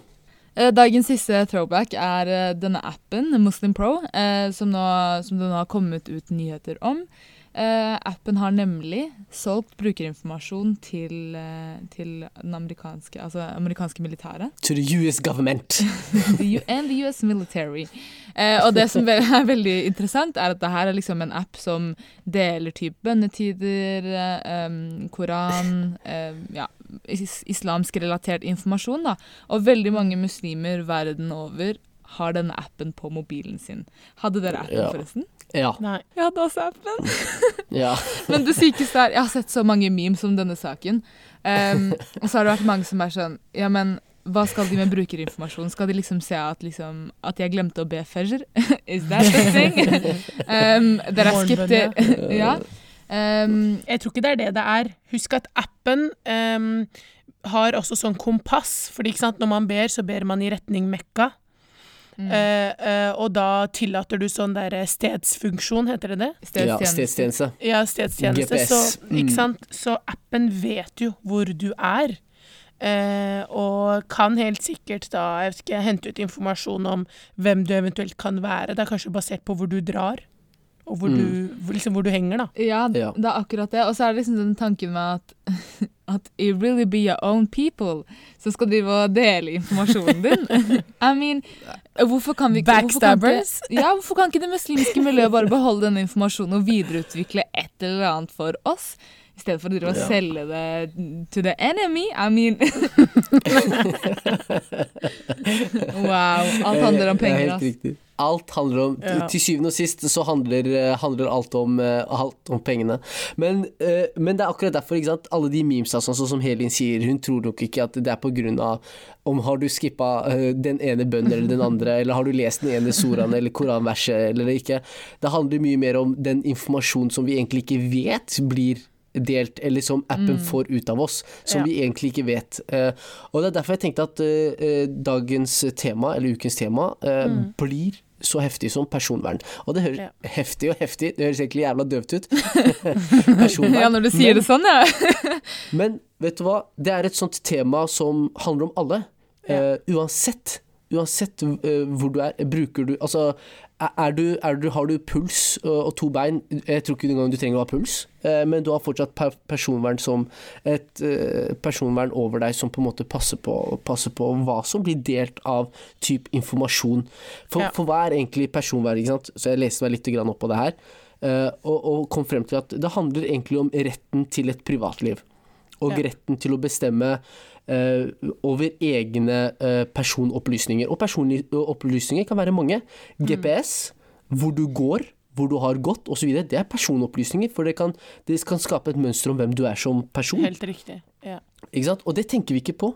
C: Eh, Dagens siste throwback er eh, denne appen, Muslim Pro, eh, som, nå, som det nå har kommet ut nyheter om. Eh, appen har nemlig solgt brukerinformasjon til, eh, til den amerikanske, altså amerikanske militæret.
A: To the US government.
C: The and the US military. Eh, og det som er veldig interessant, er at det her er liksom en app som deler type bønnetider, um, Koran, ja, is islamsk relatert informasjon. da. Og veldig mange muslimer verden over har denne appen på mobilen sin. Hadde dere appen,
A: Ja.
C: forresten?
A: Ja.
B: Nei.
C: Jeg hadde også appen.
A: ja.
C: Men det sykeste er Jeg har sett så mange memes om denne saken. Um, og så har det vært mange som er sånn Ja, men hva skal de med brukerinformasjon? Skal de liksom se at, liksom, at jeg glemte å be fajr? Is that the thing? um, dere er skeptiske ja. Um,
B: Jeg tror ikke det er det det er. Husk at appen um, har også sånn kompass, fordi sant, når man ber, så ber man i retning Mekka.
C: Mm,
B: Eh, eh, og da tillater du sånn der stedsfunksjon, heter det det?
A: ja
C: stedstjeneste.
A: stedstjeneste.
B: Ja, stedstjeneste.
A: GPS.
B: Så,
A: Mm.
B: ikke sant? så appen vet jo hvor du er. Eh, og kan helt sikkert da jeg vet ikke, hente ut informasjon om hvem du eventuelt kan være. Det er kanskje basert på hvor du drar, og hvor,
A: Mm.
B: du, liksom, hvor du henger, da.
C: Ja,
A: Ja.
C: det er akkurat det. Og så er det liksom den tanken med at at you really be your own people så skal du dele informasjonen din. I mean, hvorfor kan vi ikke hvorfor kan ikke-
B: Backstabbers.
C: Ja, hvorfor kan ikke det muslimske miljøet bare beholde denne informasjonen og videreutvikle et eller annet for oss? I stedet for å
A: Ja.
C: selge det to the enemy. I mean Wow. Alt handler om
A: er
C: penger,
A: helt riktig. Alt handler om
B: Ja.
A: Til syvende og sist så handler, eh, handler alt, om, eh, alt om pengene. Men, eh, men det er akkurat derfor, ikke sant. Alle de memesa, sånn sånn som Helin sier, hun tror nok ikke at det er på grunn av om har du skippa den ene bønnen eller den andre, eller har du lest den ene soraen eller koranverset eller ikke. Det handler mye mer om den informasjonen som vi egentlig ikke vet blir delt, eller som appen får ut av oss, som
B: Ja.
A: vi egentlig ikke vet. Eh, og det er derfor jeg tenkte at eh, eh, dagens tema, eller ukens tema, eh, blir så heftig som personvern. Og det høres
B: Ja.
A: heftig og heftig, det høres egentlig jævla døvt ut. personvern.
C: Ja, når du sier
A: men,
C: det sånn, ja.
A: men vet du hva, det er et sånt tema som handler om alle.
B: Ja.
A: Uansett. Uansett hvor du er, bruker du Altså, er- du, er du, har du puls og, og to bein Jeg tror ikke engang du trenger å ha puls, eh, men du har fortsatt per personvern som et eh, personvern over deg som på en måte passer på, passer på hva som blir delt av type informasjon. For,
B: Ja.
A: for hva er egentlig personvern? Ikke sant? Så jeg leste meg litt opp på det her, eh, og, og kom frem til at det handler egentlig om retten til et privatliv. Og
B: Ja.
A: retten til å bestemme over egne eh, personopplysninger. Og personopplysninger kan være mange.
B: Mm.
A: GPS, hvor du går, hvor du har gått osv. Det er personopplysninger, for det kan, det kan skape et mønster om hvem du er som person.
B: Helt riktig. Ja.
A: Ikke sant? Og det tenker vi ikke på.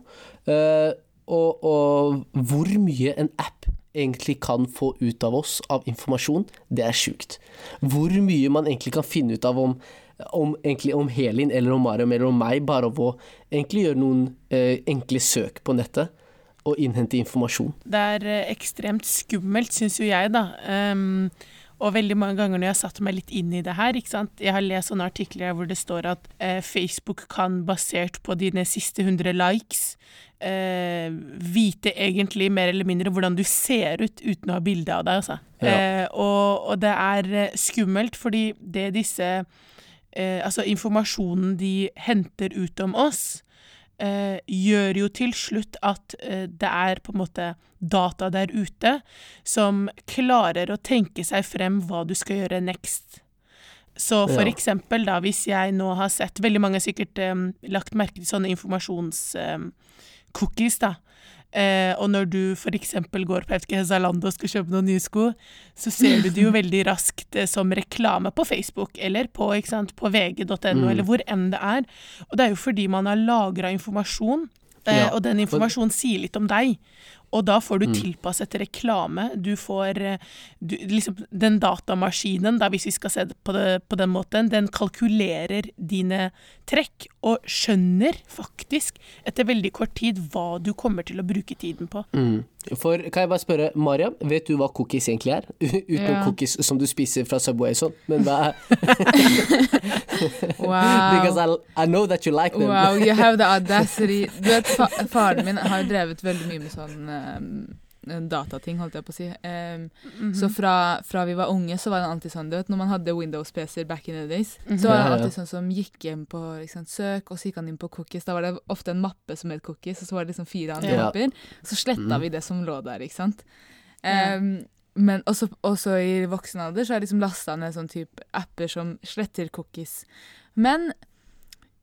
A: Uh, og, og hvor mye en app egentlig kan få ut av oss av informasjon, det er sjukt. Hvor mye man egentlig kan finne ut av om, om, egentlig om Helin eller om Mariam eller om meg, bare av å egentlig gjøre noen eh, enkle søk på nettet og innhente informasjon.
B: Det er eh, ekstremt skummelt, syns jo jeg, da. Um, og veldig mange ganger når jeg har satt meg litt inn i det her, ikke sant. Jeg har lest sånne artikler hvor det står at eh, Facebook kan, basert på dine siste 100 likes, eh, vite egentlig mer eller mindre hvordan du ser ut uten å ha bilde av deg, altså.
A: Ja.
B: Eh, og, og det er eh, skummelt, fordi det disse eh, Altså informasjonen de henter ut om oss, eh, gjør jo til slutt at eh, det er på en måte data der ute som klarer å tenke seg frem hva du skal gjøre next. Så for
A: Ja.
B: eksempel da, hvis jeg nå har sett Veldig mange har sikkert eh, lagt merke til sånne informasjonscookies, da. Eh, og når du eksempel går på vet Zalando og skal kjøpe noen nye sko, så ser du det jo veldig raskt eh, som reklame på Facebook eller på, på vg.no,
A: Mm.
B: eller hvor enn det er. Og det er jo fordi man har lagra informasjon, eh,
A: Ja,
B: og den informasjonen sier litt om deg. Og da får du
A: Mm.
B: tilpasset reklame. Du får eh, du, liksom, Den datamaskinen, da, hvis vi skal se det på, det på den måten, den kalkulerer dine trekk og skjønner faktisk etter veldig kort tid hva du kommer til å bruke tiden på.
A: Mm. For kan jeg bare spørre, Mariam, vet du hva cookies egentlig er? Uten
C: Ja.
A: cookies som du spiser fra Subway og sånn. Men hva er
C: Wow.
A: Because I, I know that you like them.
C: Wow, you have the audacity. Du vet, fa Faren min har drevet veldig mye med sånn eh, datating, holdt jeg på å si. Eh,
B: -hmm.
C: Så fra, fra vi var unge, så var det alltid sånn, du vet, når man hadde Windows-PC-er back in the days,
B: Mhm.
C: så var
A: Ja,
C: det alltid sånn som gikk inn på liksom, søk, og så gikk han inn på cookies. Da var det ofte en mappe som het cookies, og så var det liksom fire andre
A: Ja.
C: mapper. Så sletta
A: Mm.
C: vi det som lå der, ikke sant. Um, men også, også i voksen alder så har jeg liksom lasta ned sånn type apper som sletter cookies. Men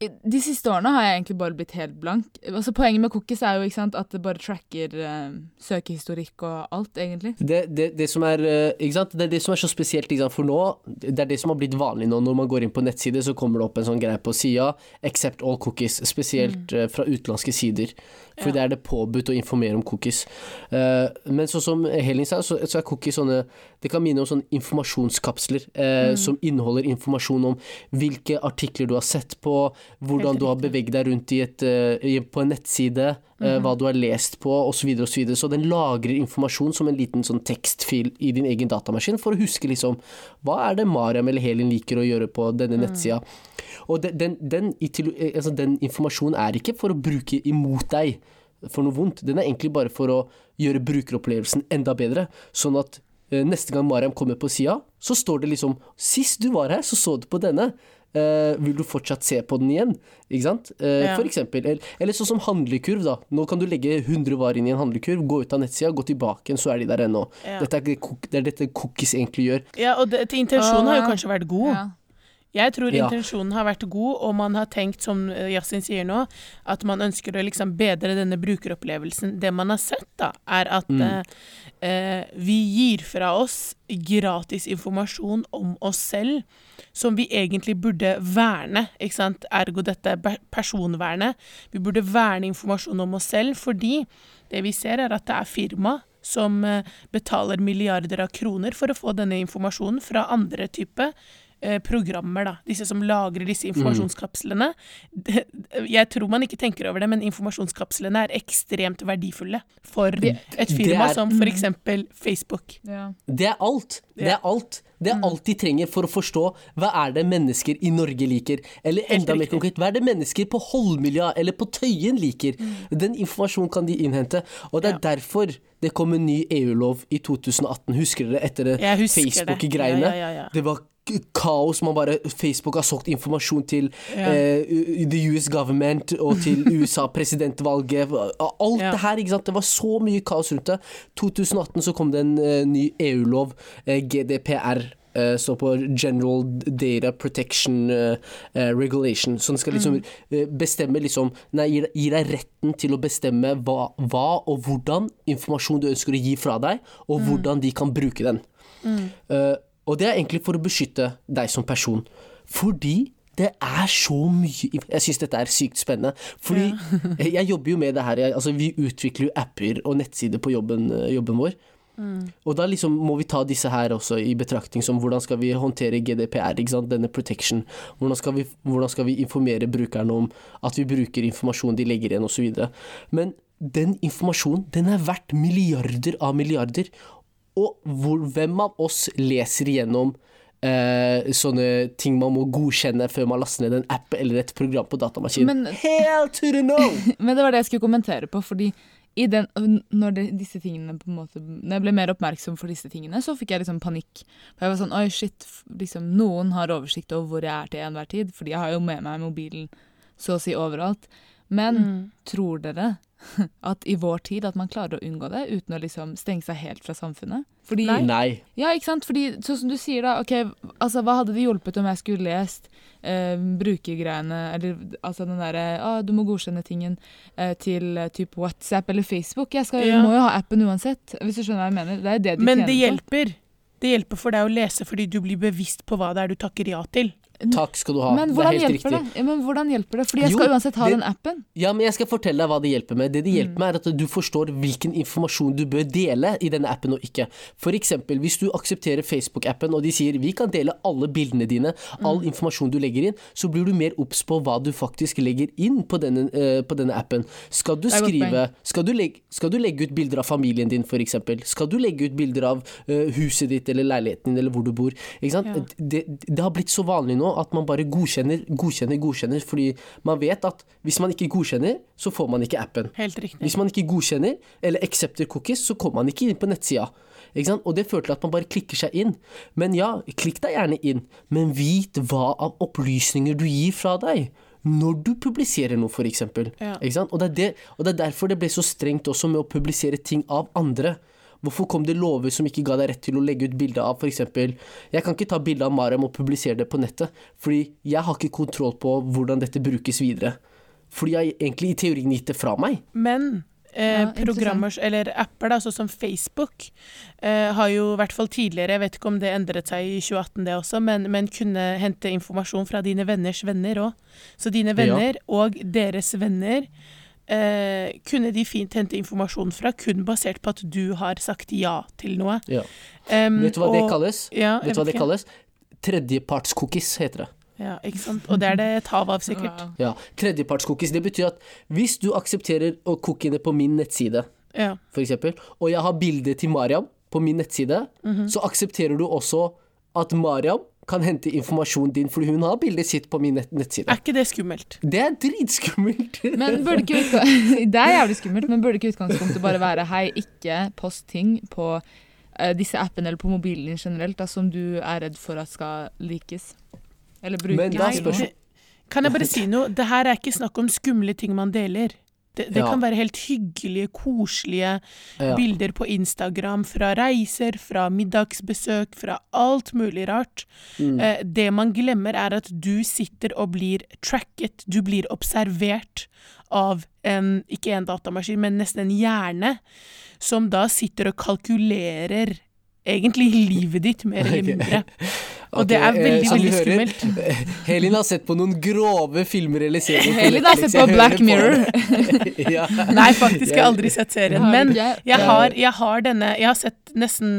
C: de siste årene har jeg egentlig bare blitt helt blank. Altså Poenget med cookies er jo sant, at det bare tracker eh, søkehistorikk og alt, egentlig.
A: Det, det, det, som er, eh, sant? det er det som er så spesielt, sant? for nå, det er det som har blitt vanlig nå. Når man går inn på nettside, så kommer det opp en sånn greie på sida, 'accept all cookies', spesielt mm. fra utenlandske sider. For
B: Ja.
A: det er det påbudt å informere om cookies. Uh, men sånn som Helin sa, så, så er cookies sånne Det kan minne om sånne informasjonskapsler eh, som inneholder informasjon om hvilke artikler du har sett på, hvordan du har beveget deg rundt i et, uh, på en nettside, mm. hva du har lest på, osv. Så, videre, og så, så den lagrer informasjon som en liten sånn tekstfil i din egen datamaskin, for å huske liksom hva er det Mariam eller Helin liker å gjøre på denne nettsida. Og den, den, den, eh, altså, den informasjonen er ikke for å bruke imot deg for noe vondt, den er egentlig bare for å gjøre brukeropplevelsen enda bedre, sånn at eh, neste gang Mariam kommer på sida, så står det liksom Sist du var her, så så du på denne. Eh, vil du fortsatt se på den igjen? Ikke sant? Eh,
B: Ja.
A: For eksempel. Eller, eller sånn som handlekurv, da. Nå kan du legge 100 varer inn i en handlekurv, gå ut av nettsida, gå tilbake igjen, så er de der ennå.
B: Ja.
A: Dette er, det er dette cookies egentlig gjør.
B: Ja, og det, til intensjonen har jo kanskje vært god.
C: Ja.
B: Jeg tror
A: Ja.
B: intensjonen har vært god, og man har tenkt, som eh, Yasin sier nå, at man ønsker å liksom bedre denne brukeropplevelsen. Det man har sett, da, er at
A: Mm.
B: eh, eh, vi gir fra oss gratis informasjon om oss selv som vi egentlig burde verne, ikke sant? Ergo dette personvernet. Vi burde verne informasjon om oss selv, fordi det vi ser er at det er firma som eh, betaler milliarder av kroner for å få denne informasjonen fra andre type eh, programmer, da. Disse som lagrer disse informasjonskapslene. Det- Jeg tror man ikke tenker over det, men informasjonskapslene er ekstremt verdifulle for et firma
A: er-
B: som for eksempel Facebook.
C: Ja.
A: Det er alt. Det er alt. Det er alt de trenger for å forstå hva er det mennesker i Norge liker. Eller enda mer konkret, hva er det mennesker på Holmlia eller på Tøyen liker. Den informasjonen kan de innhente. Og det er
B: Ja.
A: derfor det kom en ny EU-lov i 2018. Husker dere etter. Facebook-greiene?
B: Ja, ja, ja, ja.
A: Det var kaos. Man bare, Facebook har solgt informasjon til
B: Ja.
A: eh, the US government og til USA presidentvalget. Alt
B: Ja.
A: det her, ikke sant. Det var så mye kaos rundt det. 2018 så kom det en uh, ny EU-lov, uh, GDPR. eh, står på General Data Protection Regulation. som skal liksom eh, bestemme liksom Nei, gir, gir deg retten til å bestemme hva, hva og hvordan informasjon du ønsker å gi fra deg, og hvordan de kan bruke den. Eh, og det er egentlig for å beskytte deg som person. Fordi det er så mye Jeg syns dette er sykt spennende. Fordi jeg jobber jo med det her. Jeg, altså, vi utvikler jo apper og nettsider på jobben, eh, jobben vår. Og da liksom må vi ta disse her også i betraktning som hvordan skal vi håndtere GDPR, denne protection. Hvordan skal, vi, hvordan skal vi informere brukerne om at vi bruker informasjon de legger igjen osv. Men den informasjonen den er verdt milliarder av milliarder. Og hvor, hvem av oss leser igjennom eh, sånne ting man må godkjenne før man laster ned en app eller et program på datamaskinen?
C: Men-
A: Hell to the no!
C: Men det var det jeg skulle kommentere på, fordi i den, når det, disse tingene på en måte Når jeg ble mer oppmerksom for disse tingene, så fikk jeg liksom panikk. For jeg var sånn Oi, shit. Liksom, noen har oversikt over hvor jeg er til enhver tid. Fordi jeg har jo med meg mobilen så å si overalt. Men
B: Mm.
C: tror dere at i vår tid at man klarer å unngå det uten å liksom stenge seg helt fra samfunnet? Fordi,
B: Nei.
C: Ja, ikke sant? Fordi sånn som du sier da, ok, altså hva hadde det hjulpet om jeg skulle lest eh, brukergreiene, eller altså den derre, ah, du må godkjenne tingen eh, til eh, typ WhatsApp eller Facebook. Jeg skal,
B: Ja.
C: må jo ha appen uansett, hvis du skjønner hva jeg mener. Det er det de
B: Men
C: tjener
B: det
C: på.
B: hjelper. Det hjelper for deg å lese fordi du blir bevisst på hva det er du takker ja til.
A: Takk skal du ha.
C: Men
A: det er
C: hvordan
A: helt
C: hjelper
A: riktig.
C: det? Ja, men hvordan hjelper det? Fordi jeg
A: Jo,
C: skal uansett ha
A: det-
C: den appen.
A: Ja, men jeg skal fortelle deg hva det hjelper med. Det det hjelper med, er at du forstår hvilken informasjon du bør dele i denne appen og ikke. For eksempel, hvis du aksepterer Facebook-appen og de sier vi kan dele alle bildene dine, all informasjon du legger inn, så blir du mer obs på hva du faktisk legger inn på denne, uh, på denne appen. Skal du skrive skal du, legge, skal du legge ut bilder av familien din, for eksempel? Skal du legge ut bilder av uh, huset ditt eller leiligheten din eller hvor du bor? Ikke sant?
B: Ja.
A: Det, det har blitt så vanlig nå at man bare godkjenner, godkjenner, godkjenner, fordi man vet at hvis man ikke godkjenner, så får man ikke appen.
B: Helt riktig.
A: Hvis man ikke godkjenner eller accepter cookies, så kommer man ikke inn på nettsida. Og det fører til at man bare klikker seg inn. Men ja, klikk deg gjerne inn, men vit hva av opplysninger du gir fra deg. Når du publiserer noe, eksempel.
B: Ja.
A: Ikke sant? Og, det det, og det er derfor det ble så strengt også med å publisere ting av andre. Hvorfor kom det lover som ikke ga deg rett til å legge ut bilde av f.eks. Jeg kan ikke ta bilde av Mariam og publisere det på nettet, fordi jeg har ikke kontroll på hvordan dette brukes videre. Fordi jeg egentlig i teorien gitt det fra meg.
B: Men eh,
C: Ja,
B: programmer, eller apper da, sånn som Facebook, eh, har jo i hvert fall tidligere, jeg vet ikke om det endret seg i 2018 det også, men, men kunne hente informasjon fra dine venners venner òg. Så dine venner og deres venner eh, kunne de fint hente informasjon fra, kun basert på at du har sagt ja til noe.
A: Ja.
B: Um,
A: Vet du hva det kalles?
B: Ja,
A: Vet du hva det kalles? Tredjepartscookies heter det.
B: Ja, ikke sant? Og det er det et hav av, sikkert.
A: Ja, Tredjepartscookies. Det betyr at hvis du aksepterer å cookiene på min nettside,
B: Ja.
A: for eksempel, og jeg har bilde til Mariam på min nettside,
B: Mhm.
A: så aksepterer du også at Mariam kan hente informasjonen din, fordi hun har bildet sitt på min nett nettside.
B: Er ikke det skummelt?
A: Det er dritskummelt.
C: Men burde ikke. Det er jævlig skummelt, men burde ikke utgangspunktet bare være hei, ikke post ting på uh, disse appene eller på mobilen din generelt da, som du er redd for at skal likes? Eller brukes?
A: Men da spørs-
B: Kan jeg bare si noe? Det her er ikke snakk om skumle ting man deler. Det, det
A: Ja.
B: kan være helt hyggelige, koselige
A: Ja.
B: bilder på Instagram fra reiser, fra middagsbesøk, fra alt mulig rart.
A: Mm.
B: Eh, det man glemmer, er at du sitter og blir tracket, du blir observert av en, ikke en datamaskin, men nesten en hjerne, som da sitter og kalkulerer egentlig livet ditt, mer eller mindre. Og det er
A: eh,
B: veldig, veldig
A: hører,
B: skummelt.
A: Helin har sett på noen grove filmer eller serier.
C: Helin har sett på Black Mirror.
A: ja.
B: Nei, faktisk har jeg aldri sett serien. Men jeg har, jeg har denne Jeg har sett nesten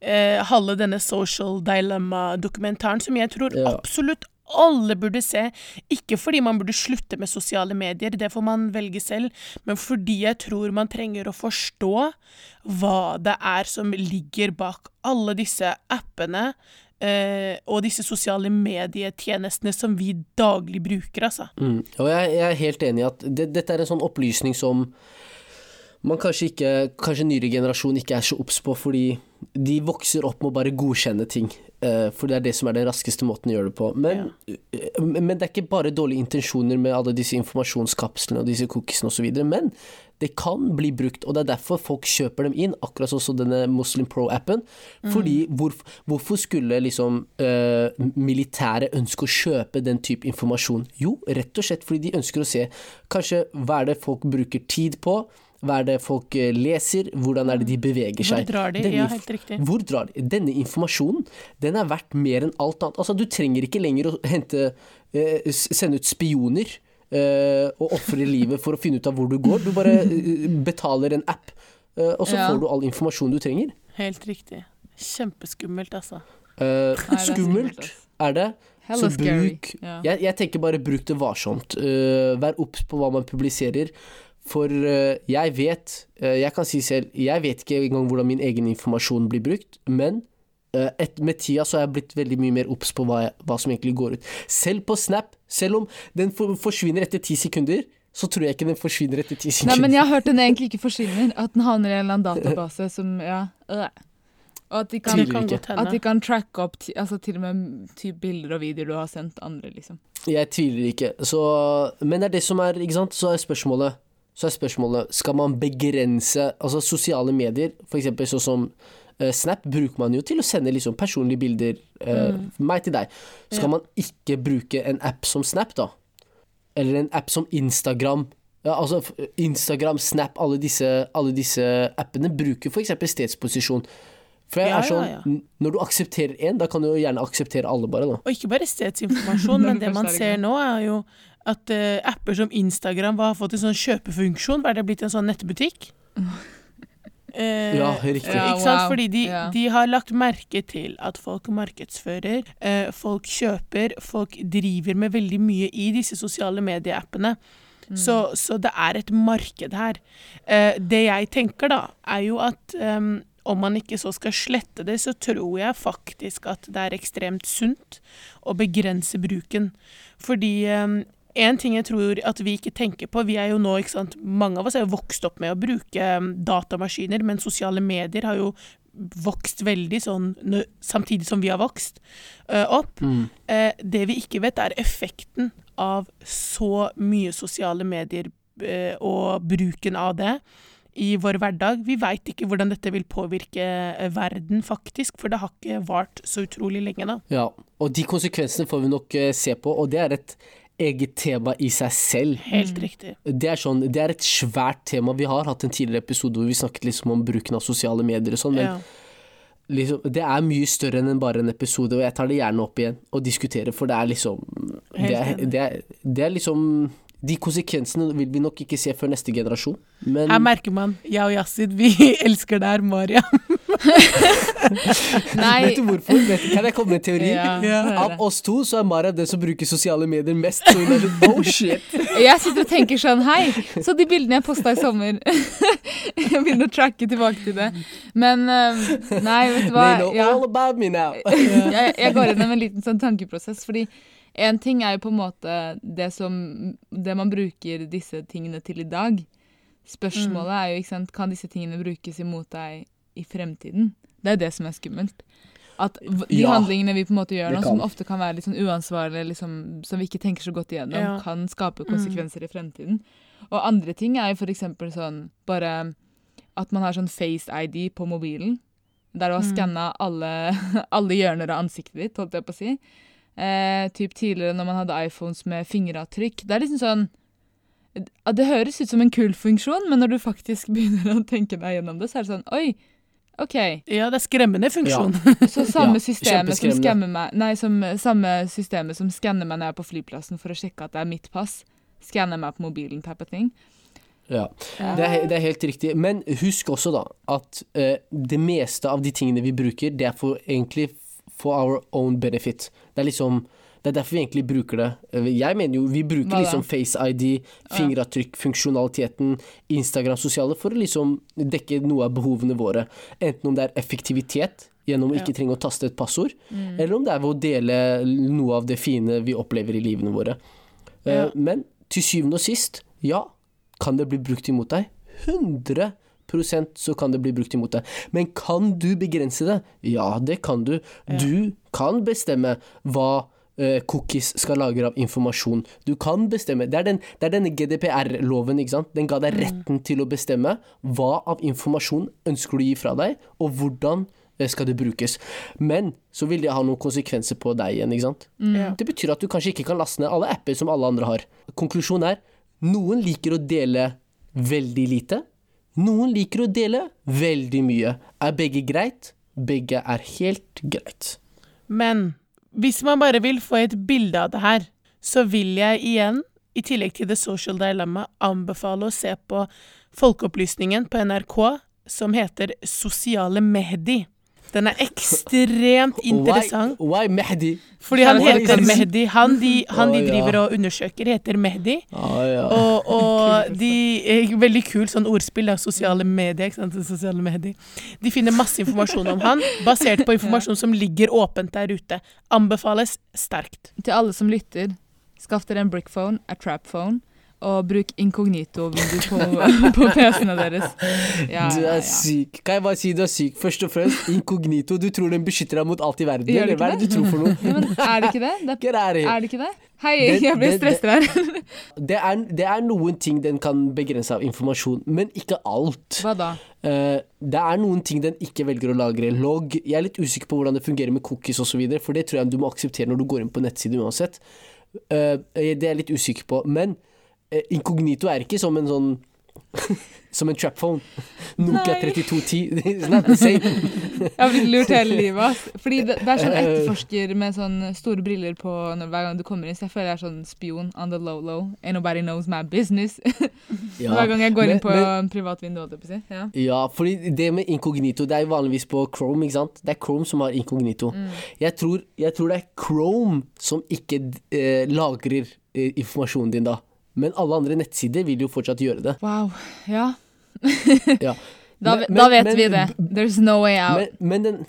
B: eh, halve denne Social Dilemma-dokumentaren, som jeg tror absolutt alle burde se. Ikke fordi man burde slutte med sosiale medier, det får man velge selv, men fordi jeg tror man trenger å forstå hva det er som ligger bak alle disse appene. Eh, og disse sosiale medietjenestene som vi daglig bruker, altså.
A: Mm. Og jeg, jeg er helt enig i at det, dette er en sånn opplysning som man kanskje ikke Kanskje nyere generasjon ikke er så obs på, fordi de vokser opp med å bare godkjenne ting. Eh, for det er det som er den raskeste måten å gjøre det på. Men, ja. men det er ikke bare dårlige intensjoner med alle disse informasjonskapslene og disse cookiesene osv. Men det kan bli brukt, og det er derfor folk kjøper dem inn, akkurat sånn som denne Muslim Pro-appen. Fordi hvor, hvorfor skulle liksom uh, militæret ønske å kjøpe den type informasjon? Jo, rett og slett fordi de ønsker å se kanskje hva er det folk bruker tid på, hva er det folk eh, leser, hvordan er det de beveger
B: Hvor
A: seg.
B: drar de?
A: Denne
B: Ja, helt riktig.
A: Hvor drar de? Denne informasjonen, den er verdt mer enn alt annet. Altså, du trenger ikke lenger å hente, eh, sende ut spioner eh, og ofre livet for å finne ut av hvor du går. Du bare eh, betaler en app, eh, og så
C: Ja.
A: får du all informasjon du trenger.
B: Helt riktig. Kjempeskummelt, altså.
A: Uh,
C: Nei, er
A: skummelt er det.
C: Hella
A: Så bruk
C: yeah.
A: jeg, jeg tenker bare bruk det varsomt. Uh, vær obs på hva man publiserer. For eh, jeg vet, eh, jeg kan si selv, jeg vet ikke engang hvordan min egen informasjon blir brukt, men eh, et, med tida så har jeg blitt veldig mye mer obs på hva, jeg, hva som egentlig går ut. Selv på Snap, selv om den for, forsvinner etter ti sekunder, så tror jeg ikke den forsvinner etter ti
C: Nei, men jeg har hørt den egentlig ikke forsvinner. At den havner i en eller annen database som Ja. øh. Og at de kan,
B: kan
C: at de kan tracke opp altså til og med typ bilder og videoer du har sendt andre, liksom.
A: Jeg tviler ikke. Så, men det er det som er, ikke sant, så er spørsmålet så er spørsmålet, skal man begrense Altså sosiale medier, eksempel sånn som uh, Snap, bruker man jo til å sende liksom personlige bilder. eh, Meg til deg. Skal
B: Ja.
A: man ikke bruke en app som Snap, da? Eller en app som Instagram? Ja, altså Instagram, Snap, alle disse, alle disse appene bruker eksempel stedsposisjon. For jeg
B: Ja,
A: er sånn,
B: ja, ja.
A: Når du aksepterer én, da kan du jo gjerne akseptere alle, bare. da
B: Og ikke bare stedsinformasjon, men det man
C: er
B: ser nå, er jo at uh, apper som Instagram hva har fått en sånn kjøpefunksjon. Hva er det blitt en sånn nettbutikk? Eh,
A: Ja, riktig.
C: Ja,
B: ikke sant?
C: wow.
B: Fordi de,
C: Ja.
B: de har lagt merke til at folk markedsfører, eh, folk kjøper, folk driver med veldig mye i disse sosiale medieappene. Så, så det er et marked her. Eh, det jeg tenker da, er jo at um, om man ikke så skal slette det, så tror jeg faktisk at det er ekstremt sunt å begrense bruken. Fordi em, en ting jeg tror at vi ikke tenker på, vi er jo nå, ikke sant, mange av oss er jo vokst opp med å bruke datamaskiner, men sosiale medier har jo vokst veldig sånn samtidig som vi har vokst uh, opp.
A: Mm.
B: Uh, det vi ikke vet, er effekten av så mye sosiale medier uh, og bruken av det i vår hverdag. Vi veit ikke hvordan dette vil påvirke eh, verden, faktisk, for det har ikke vart så utrolig lenge, da.
A: Ja, og de konsekvensene får vi nok se på, og det er et eget tema i seg selv.
B: Helt riktig.
A: Det er, sånn, det er et svært tema. Vi har hatt en tidligere episode hvor vi snakket liksom om bruken av sosiale medier og sånn, men
B: Ja.
A: liksom, det er mye større enn bare en episode, og jeg tar det gjerne opp igjen og diskuterer, for det er liksom det er, det, er, det er liksom De konsekvensene vil vi nok ikke se før neste generasjon, men
B: Her merker man, jeg og Yasid, vi elsker deg, Mariam.
C: Nei.
A: Vet du hvorfor? Vet du, kan jeg komme med en teori?
C: Ja,
B: Ja.
A: Av oss to så er Mariam den som bruker sosiale medier mest. Så hun er sånn, oh shit
C: Jeg sitter og tenker sånn, hei, så de bildene jeg posta i sommer Jeg begynner å tracke tilbake til det. Men eh, nei, vet du hva.
A: They know
C: Ja.
A: all about me now.
C: jeg, jeg går gjennom en liten sånn tankeprosess, fordi en ting er jo på en måte det som Det man bruker disse tingene til i dag. Spørsmålet er jo, ikke sant, kan disse tingene brukes imot deg i fremtiden? Det er det som er skummelt. At de
A: Ja,
C: handlingene vi på en måte gjør nå, som ofte kan være litt sånn uansvarlige, liksom, som vi ikke tenker så godt igjennom,
B: Ja.
C: kan skape konsekvenser i fremtiden. Og andre ting er jo for eksempel sånn bare at man har sånn face ID på mobilen. Der du har
B: Mm.
C: skanna alle, alle hjørner av ansiktet ditt, holdt jeg på å si. Eh, typ tidligere når man hadde iPhones med fingeravtrykk. Det er liksom sånn Det høres ut som en kul funksjon, men når du faktisk begynner å tenke deg gjennom det, så er det sånn Oi, OK.
B: Ja, det er skremmende funksjon.
C: Så samme
A: Ja,
C: systemet som skammer meg Nei, som, samme systemet som skanner meg når jeg er på flyplassen for å sjekke at det er mitt pass. Skanner meg på mobilen, type of thing.
A: Ja, det er, det er helt riktig. Men husk også da at eh, det meste av de tingene vi bruker, det er for egentlig for our own benefit. Det er liksom det er derfor vi egentlig bruker det. Eh, Jeg mener jo, vi bruker liksom Face ID, fingeravtrykk, funksjonaliteten, Instagram, sosiale, for å liksom dekke noe av behovene våre. Enten om det er effektivitet, gjennom å ikke trenge å taste et passord, eller om det er ved å dele noe av det fine vi opplever i livene våre. Eh,
B: Ja.
A: Men til syvende og sist, ja, kan det bli brukt imot deg? 100 så kan det bli brukt imot deg. Men kan du begrense det? Ja, det kan du. Du kan bestemme hva uh, cookies skal lagre av informasjon. Du kan bestemme Det er, den, det er denne GDPR-loven, ikke sant. Den ga deg retten til å bestemme hva av informasjon ønsker du å gi fra deg, og hvordan eh, skal det brukes. Men så vil det ha noen konsekvenser på deg igjen, ikke sant.
B: Ja.
A: Det betyr at du kanskje ikke kan laste ned alle apper som alle andre har. Konklusjonen er noen liker å dele veldig lite. Noen liker å dele veldig mye. Er begge greit? Begge er helt greit.
B: Men hvis man bare vil få et bilde av det her, så vil jeg igjen, i tillegg til The Social Dilemma, anbefale å se på Folkeopplysningen på NRK som heter Sosiale Mehdi. Den er ekstremt interessant.
A: Why, why Mehdi?
B: Fordi han heter Mehdi. Han de, han de driver og undersøker, heter Mehdi. Og, og de er Veldig kult sånn ordspill av sosiale medier. Ikke sant? Sosiale Mehdi. De finner masse informasjon om han, basert på informasjon som ligger åpent der ute. Anbefales sterkt.
C: Til alle som lytter, skaff dere en brickphone, a trapphone, og bruk inkognito-vindu på, på PC-ene deres. Ja,
A: du er
C: ja.
A: syk. Kan jeg bare si du er syk? Først og fremst, inkognito. Du tror den beskytter deg mot alt i verden,
C: Gjør
A: eller hva er det du tror for noe?
C: Ja, men er det ikke det? det
A: here.
C: er det ikke det? Hei,
A: Det-
C: jeg ble stresset her.
A: Det er, det er noen ting den kan begrense av informasjon, men ikke alt.
C: Hva da?
A: Uh, det er noen ting den ikke velger å lagre. Logg Jeg er litt usikker på hvordan det fungerer med cookies osv., for det tror jeg du må akseptere når du går inn på nettsiden uansett. Uh, det er jeg litt usikker på. Men inkognito er ikke som en sånn Som en trapphone. Nokia 3210. It's not the same.
C: Jeg har blitt lurt hele livet. ass. Fordi det, det er sånn
A: Eh.
C: etterforsker med sånn store briller på når, hver gang du kommer inn, så jeg føler jeg er sånn spion on the low low. And nobody knows my business.
A: Ja.
C: Hver gang jeg går
A: Men-
C: inn på
A: men-
C: privat vindu. Ja.
A: Ja, fordi det med inkognito, det er jo vanligvis på Chrome, ikke sant? Det er Chrome som har inkognito.
C: Mm.
A: Jeg, tror, jeg tror det er Chrome som ikke eh, lagrer eh, informasjonen din da. Men alle andre nettsider vil jo fortsatt gjøre det.
C: Wow. Ja.
A: Ja.
C: Da,
A: Men-
C: da vet
A: men-
C: vi det. There's no way out.
A: Men, men den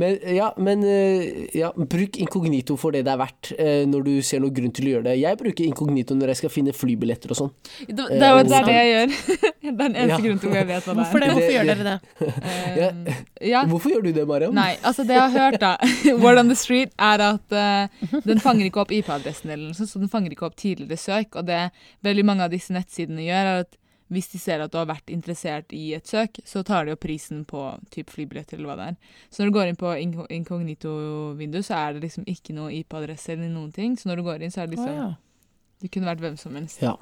A: men ja, men eh, ja, bruk inkognito for det det er verdt, eh, når du ser noen grunn til å gjøre det. Jeg bruker inkognito når jeg skal finne flybilletter og sånn.
C: det, det, er det er det jeg gjør. det er den eneste
A: Ja.
C: grunnen til jeg vet hva det er.
B: Hvorfor det? Hvorfor gjør dere det?
C: Ja.
A: Hvorfor gjør du det, Mariam?
C: Nei, altså det jeg har hørt da, Word on the street, er at uh, den fanger ikke opp IP-adressen eller noe sånt, så den fanger ikke opp tidligere søk, og det veldig mange av disse nettsidene gjør, er at hvis de ser at du har vært interessert i et søk, så tar de opp prisen på typ flybilletter eller hva det er. Så når du går inn på inko- inkognito-vindu, så er det liksom ikke noe IP-adresse eller noen ting, så når du går inn, så er det
B: liksom
C: liksom,
B: ja.
C: det kunne vært hvem som helst.
A: Ja.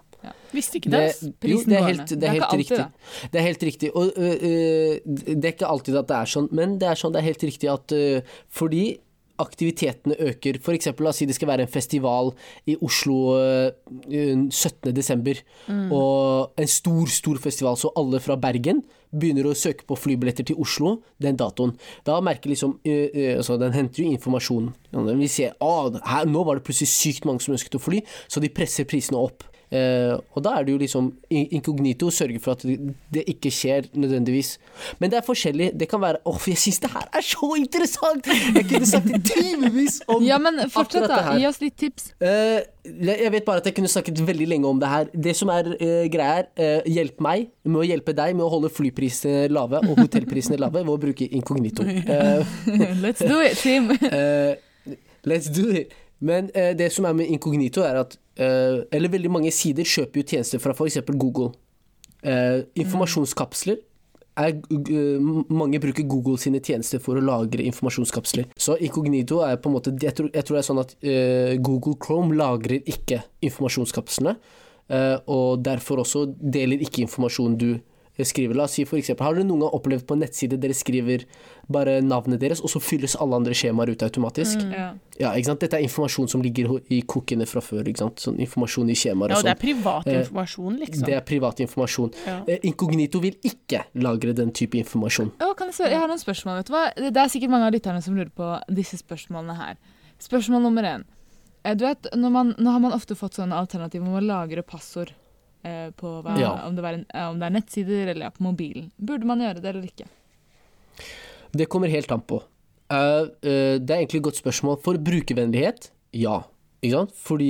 B: Visste ikke det.
A: Det,
B: ass.
A: jo,
C: Prisen
A: det er
C: går
A: helt, det
C: Det
A: er
C: er
A: helt
C: ikke alltid
A: riktig. Det er helt riktig. Og ø, ø, det er ikke alltid at det er sånn, men det er sånn det er helt riktig at ø, fordi aktivitetene øker. Eksempel, la oss si det skal være en festival i Oslo ø, ø, 17. desember. Og en stor, stor festival, så alle fra Bergen begynner å søke på flybilletter til Oslo den datoen. Da merker liksom ø, altså Den henter jo informasjon. Vi ser se at nå var det plutselig sykt mange som ønsket å fly, så de presser prisene opp. Eh, og da er det jo liksom in- inkognito sørger for at det, ikke skjer nødvendigvis. Men det er forskjellig. Det kan være Åh, jeg syns det her er så interessant! Jeg kunne snakket timevis om
C: Ja, men fortsett da,
A: her.
C: gi oss litt tips.
A: Eh, jeg vet bare at jeg kunne snakket veldig lenge om det her. Det som er eh, greia er, hjelp meg med å hjelpe deg med å holde flyprisene lave og hotellprisene lave ved å bruke inkognito. Eh,
C: Let's do it, team.
A: Eh, let's do it. Men eh, det som er med inkognito, er at eh, Eller veldig mange sider kjøper jo tjenester fra f.eks. Google. Eh, informasjonskapsler er, mange bruker Google sine tjenester for å lagre informasjonskapsler. Så inkognito er på en måte Jeg tror, jeg tror det er sånn at eh, Google Chrome lagrer ikke informasjonskapslene, eh, og derfor også deler ikke informasjonen du skriver. La oss si for eksempel, Har dere noen gang opplevd på en nettside dere skriver bare navnet deres, og så fylles alle andre skjemaer ut automatisk?
C: Ja.
A: Ja, ikke sant? Dette er informasjon som ligger i kokene fra før. ikke sant? Sånn informasjon i skjemaer
B: Ja,
A: og
B: og det
A: sånn.
B: er privat
A: Eh,
B: informasjon, liksom.
A: Det er privat informasjon.
B: Ja.
A: Eh, Inkognito vil ikke lagre den type informasjon.
C: Å, kan jeg, spørre? jeg har noen spørsmål. vet du hva? Det er sikkert mange av lytterne som lurer på disse spørsmålene her. Spørsmål nummer én. Eh, Du vet, man, nå har man ofte fått sånne alternativer om å lagre passord eh, på hva,
A: Ja.
C: om, det var en, eh, om det er nettsider eller ja, på mobilen. Burde man gjøre det eller ikke?
A: Det kommer helt an på. Uh, uh, det er egentlig et godt spørsmål. For brukervennlighet, ja. Ikke sant? Fordi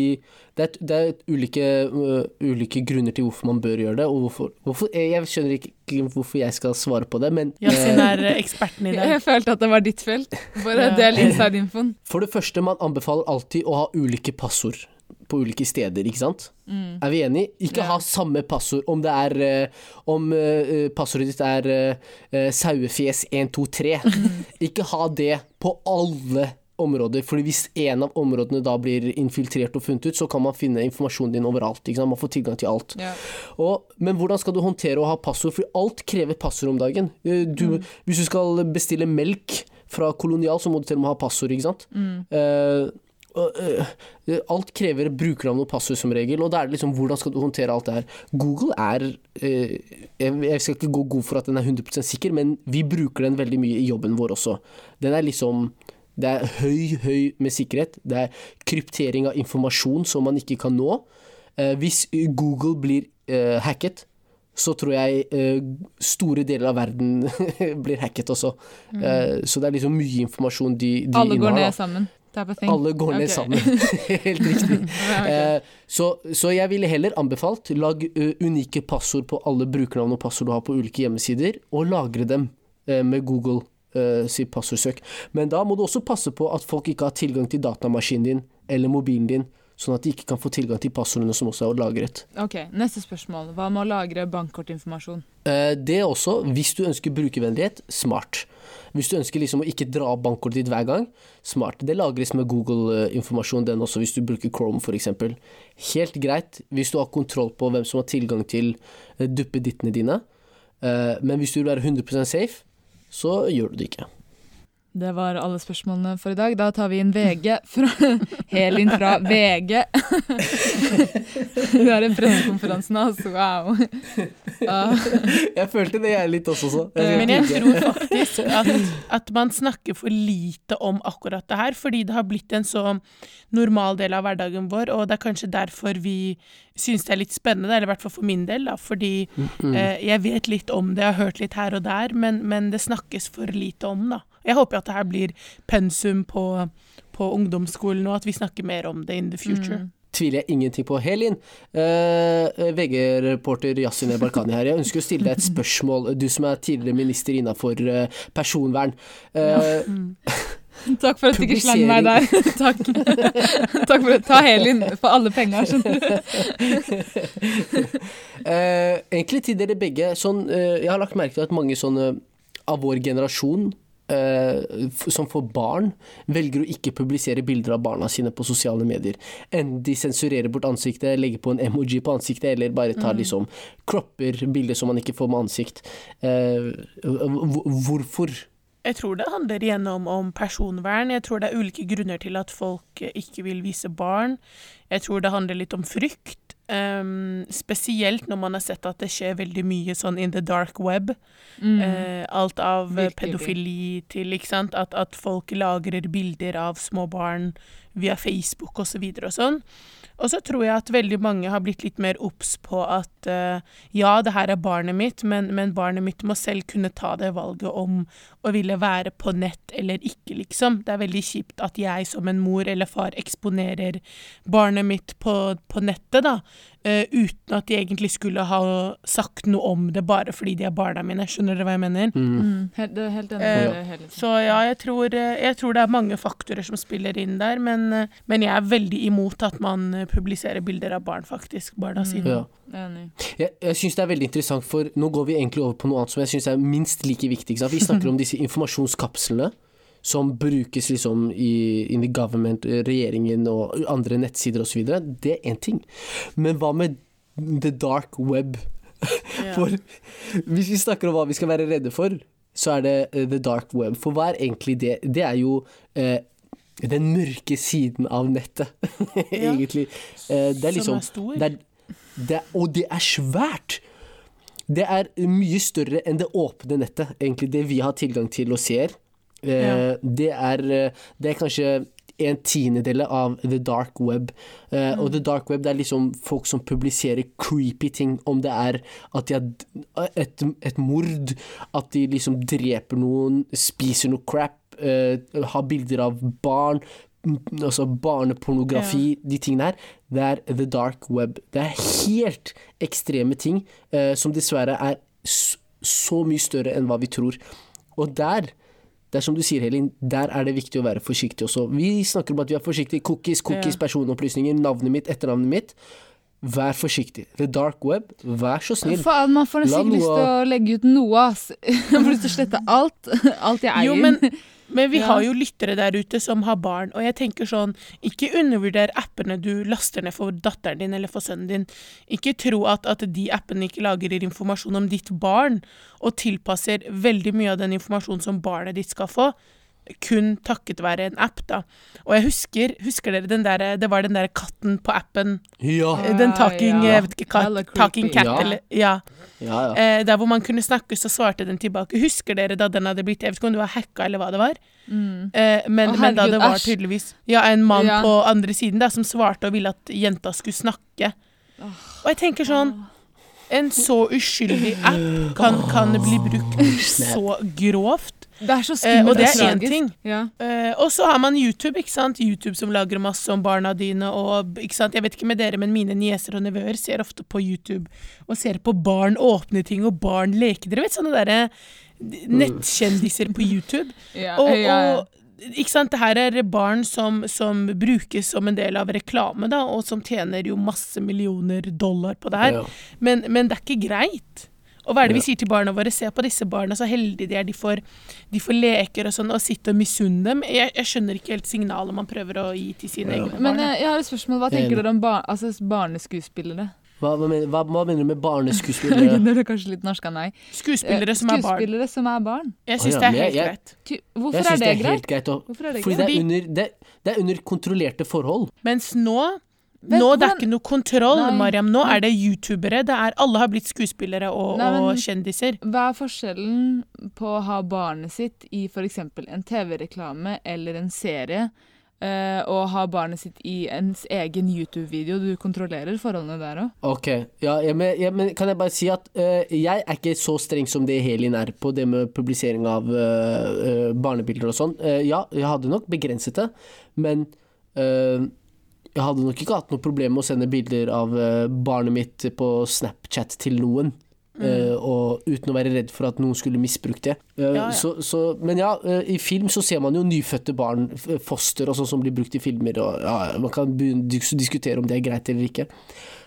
A: det er, det er ulike, uh, ulike grunner til hvorfor man bør gjøre det. Og hvorfor, hvorfor jeg, skjønner ikke hvorfor jeg skal svare på det, men
B: Yasin er eksperten i det.
C: Jeg følte at det var ditt felt. Bare
B: Ja.
C: del inside-infoen.
A: For det første, man anbefaler alltid å ha ulike passord på ulike steder, ikke sant?
C: Mm.
A: Er vi enige? Ikke
C: Ja.
A: ha samme passord om det er uh, Om uh, passordet ditt er uh, eh, sauefjes123. Ikke ha det på alle områder, Fordi hvis en av områdene da blir infiltrert og funnet ut, så kan man finne informasjonen din overalt. Ikke sant? Man får tilgang til alt.
C: Ja.
A: Og, men hvordan skal du håndtere å ha passord? For alt krever passord om dagen. Du, mm. Hvis du skal bestille melk fra Kolonial, så må du til og med ha passord, ikke sant? Mm. Alt krever brukernavn og passord som regel, og da er det liksom hvordan skal du håndtere alt det her. Google er eh, jeg, skal ikke gå god for at den er 100% sikker, men vi bruker den veldig mye i jobben vår også. Den er liksom det er høy, høy med sikkerhet. Det er kryptering av informasjon som man ikke kan nå. Eh, hvis Google blir eh, hacket, så tror jeg eh, store deler av verden blir hacket også. Eh, så det er liksom mye informasjon de, de
C: Alle går
A: ned da.
C: sammen.
A: Alle går ned
C: okay.
A: sammen. Helt riktig.
C: okay.
A: Eh, så, så jeg ville heller anbefalt lag unike passord på alle brukernavn og passord du har på ulike hjemmesider, og lagre dem eh, med Google eh, sitt passordsøk. Men da må du også passe på at folk ikke har tilgang til datamaskinen din eller mobilen din, sånn at de ikke kan få tilgang til passordene som også er lagret.
C: Ok, Neste spørsmål. Hva med å lagre bankkortinformasjon?
A: Eh, Det også, hvis du ønsker brukervennlighet, smart. Hvis du ønsker liksom å ikke dra opp bankkortet ditt hver gang, smart. Det lagres med Google-informasjon, den også, hvis du bruker Chrome f.eks. Helt greit hvis du har kontroll på hvem som har tilgang til eh, duppedittene dine. Eh, Men hvis du vil være 100% safe, så gjør du det ikke.
C: Det var alle spørsmålene for i dag. Da tar vi inn VG fra Helin fra VG. Hun har en pressekonferanse nå, altså. Wow. Ah,
A: Jeg følte det jeg litt også, så. Jeg
B: Men jeg tror faktisk at, at man snakker for lite om akkurat det her, fordi det har blitt en så normal del av hverdagen vår, og det er kanskje derfor vi syns det er litt spennende, eller i hvert fall for min del, da, fordi
A: Mm.
B: eh, jeg vet litt om det, jeg har hørt litt her og der, men, men det snakkes for lite om, da. Jeg håper at det her blir pensum på, på ungdomsskolen, og at vi snakker mer om det in the future.
C: mm.
A: tviler jeg ingenting på. Helin, eh, VG-reporter Yassine Barkani her. Jeg ønsker å stille deg et spørsmål, du som er tidligere minister innafor eh, personvern. Eh,
C: Takk for at du ikke slang meg der. Takk. Takk for Ta Helin for alle penger, skjønner du.
A: eh, egentlig til dere begge, sånn, eh, jeg har lagt merke til at mange sånne av vår generasjon eh, som får barn, velger å ikke publisere bilder av barna sine på sosiale medier. Enten de sensurerer bort ansiktet, legger på en emoji på ansiktet, eller bare tar liksom kropper bilder som man ikke får med ansikt. Eh, hvorfor?
B: Jeg tror det handler igjennom om personvern. Jeg tror det er ulike grunner til at folk eh, ikke vil vise barn. Jeg tror det handler litt om frykt. Ehm, spesielt når man har sett at det skjer veldig mye sånn in the dark web.
C: Mm.
B: Uh, alt av
C: Virkelig.
B: pedofili til ikke sant? At, at folk lagrer bilder av små barn via Facebook osv. Og, så og sånn. Og så tror jeg at veldig mange har blitt litt mer obs på at uh, ja, det her er barnet mitt, men, men barnet mitt må selv kunne ta det valget om å ville være på nett eller ikke, liksom. Det er veldig kjipt at jeg som en mor eller far eksponerer barnet mitt på, på nettet, da. Eh, uten at de egentlig skulle ha sagt noe om det bare fordi de er barna mine. Skjønner dere hva jeg mener?
C: Mm. Helt, det er helt enig
B: Eh,
C: ja.
B: Så ja, jeg tror, eh, jeg tror det er mange faktorer som spiller inn der, men, eh, men jeg er veldig imot at man publiserer bilder av barn, faktisk. Barna
C: Mm.
B: sine.
A: Ja.
C: Enig.
A: Jeg, jeg syns det er veldig interessant, for nå går vi egentlig over på noe annet som jeg syns er minst like viktig. Vi snakker om disse informasjonskapslene som brukes liksom i in the government, regjeringen og andre nettsider osv. Det er én ting. Men hva med the dark web?
B: Ja.
A: For hvis vi snakker om hva vi skal være redde for, så er det eh, the dark web. For hva er egentlig det? Det er jo eh, den mørke siden av nettet, egentlig. Eh, det er liksom
B: som er stor.
A: det er, det er, og det er svært! Det er mye større enn det åpne nettet, egentlig det vi har tilgang til og ser. Eh,
B: Ja.
A: det, er, eh, det er kanskje en tiendedel av the dark web. Mm. Og the dark web det er liksom folk som publiserer creepy ting, om det er at de har et, et mord, at de liksom dreper noen, spiser noe crap, eh, har bilder av barn, altså barnepornografi, de tingene her. Det er the dark web. Det er helt ekstreme ting uh, som dessverre er s så mye større enn hva vi tror. Og der det er som du sier, Helin, der er det viktig å være forsiktig også. Vi snakker om at vi er forsiktige. Cookies, cookies,
B: Ja.
A: personopplysninger, navnet mitt, etternavnet mitt. Vær forsiktig. The dark web, vær så snill.
C: Faen, man får nesten ikke lyst til å legge ut noe, ass. Jeg får lyst til å slette alt. Alt jeg eier.
B: Jo, men, men vi
C: Ja.
B: har jo lyttere der ute som har barn, og jeg tenker sånn, ikke undervurder appene du laster ned for datteren din eller for sønnen din. Ikke tro at, at de appene ikke lagrer informasjon om ditt barn, og tilpasser veldig mye av den informasjonen som barnet ditt skal få, kun takket være en app, da. Og jeg husker, husker dere den der, det var den der katten på appen,
A: Ja.
B: den talking,
C: ja.
B: jeg vet ikke,
C: Hella
B: talking cat,
A: Ja.
B: eller, ja.
A: Ja, ja.
B: Eh, der hvor man kunne snakke, så svarte den tilbake. Husker dere da den hadde blitt Jeg vet ikke om det var hacka eller hva det var.
C: Mm.
B: Eh, men,
C: Å,
B: men da det var tydeligvis Ja, en mann
C: Ja.
B: på andre siden da som svarte og ville at jenta skulle snakke. Og jeg tenker sånn En så uskyldig app kan, kan bli brukt så grovt.
C: Det er så
B: Eh, og det er én ting.
C: Ja.
B: Eh, og så har man YouTube, ikke sant? YouTube som lager masse om barna dine. Og, ikke sant? Jeg vet ikke med dere, men mine nieser og nevøer ser ofte på YouTube og ser på barn åpne ting og barn leke. Dere vet sånne derre nettkjendiser på YouTube.
C: Ja,
B: Og,
C: ja, ja.
B: og ikke sant, det her er barn som, som brukes som en del av reklame, da, og som tjener jo masse millioner dollar på det her.
A: Ja.
B: Men, men det er ikke greit. Og hva er det vi
A: Ja.
B: sier til barna våre? Se på disse barna, så heldige de er. De får, de får leker og sånn, og sitte og misunne dem. Jeg, jeg skjønner ikke helt signalet man prøver å gi til sine
A: Ja.
B: egne
C: Men
B: barn.
C: Men jeg har et spørsmål. Hva
A: er
C: tenker dere om bar altså, barneskuespillere?
A: Hva, hva, mener, hva, hva mener du med barneskuespillere?
C: Det er kanskje litt norsk av nei.
B: Skuespillere
C: Eh,
B: som er barn.
C: Skuespillere som er barn.
B: Jeg syns
A: ja,
B: det er helt
A: jeg-
B: greit.
A: Jeg
C: Hvorfor er det
A: det er
C: greit?
A: helt greit.
C: Hvorfor er det
A: Fordi
C: greit?
A: det er,
B: Fordi-
A: under, det, det er under kontrollerte forhold.
B: Mens nå
C: Vet
B: nå det er ikke noe kontroll,
C: Nei.
B: Mariam. Nå er det youtubere. Det er, alle har blitt skuespillere og,
C: Nei, men-
B: og kjendiser.
C: Hva er forskjellen på å ha barnet sitt i f.eks. en TV-reklame eller en serie, eh, og ha barnet sitt i ens egen YouTube-video? Du kontrollerer forholdene der òg.
A: Ok, ja, ja, men, ja, men kan jeg bare si at uh, jeg er ikke så streng som det Helin er på det med publisering av uh, barnebilder og sånn. Ja, jeg hadde nok begrenset det, men jeg hadde nok ikke hatt noe problem med å sende bilder av barnet mitt på Snapchat til noen. Eh, og uten å være redd for at noen skulle misbrukt det. Eh,
B: Ja, ja.
A: Så, så, men ja, eh, i film så ser man jo nyfødte barn, foster og sånn som blir brukt i filmer. Og, ja, man kan diskutere om det er greit eller ikke.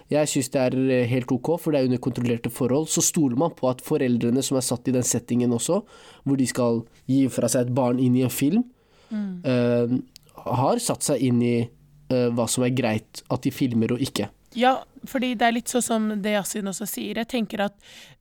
A: Jeg syns det er helt ok, for det er under kontrollerte forhold. Så stoler man på at foreldrene som er satt i den settingen også, hvor de skal gi fra seg et barn inn i en film, eh, har satt seg inn i uh, hva som er greit at de filmer og ikke.
B: Ja, fordi det er litt sånn som det Yasin også sier. Jeg tenker at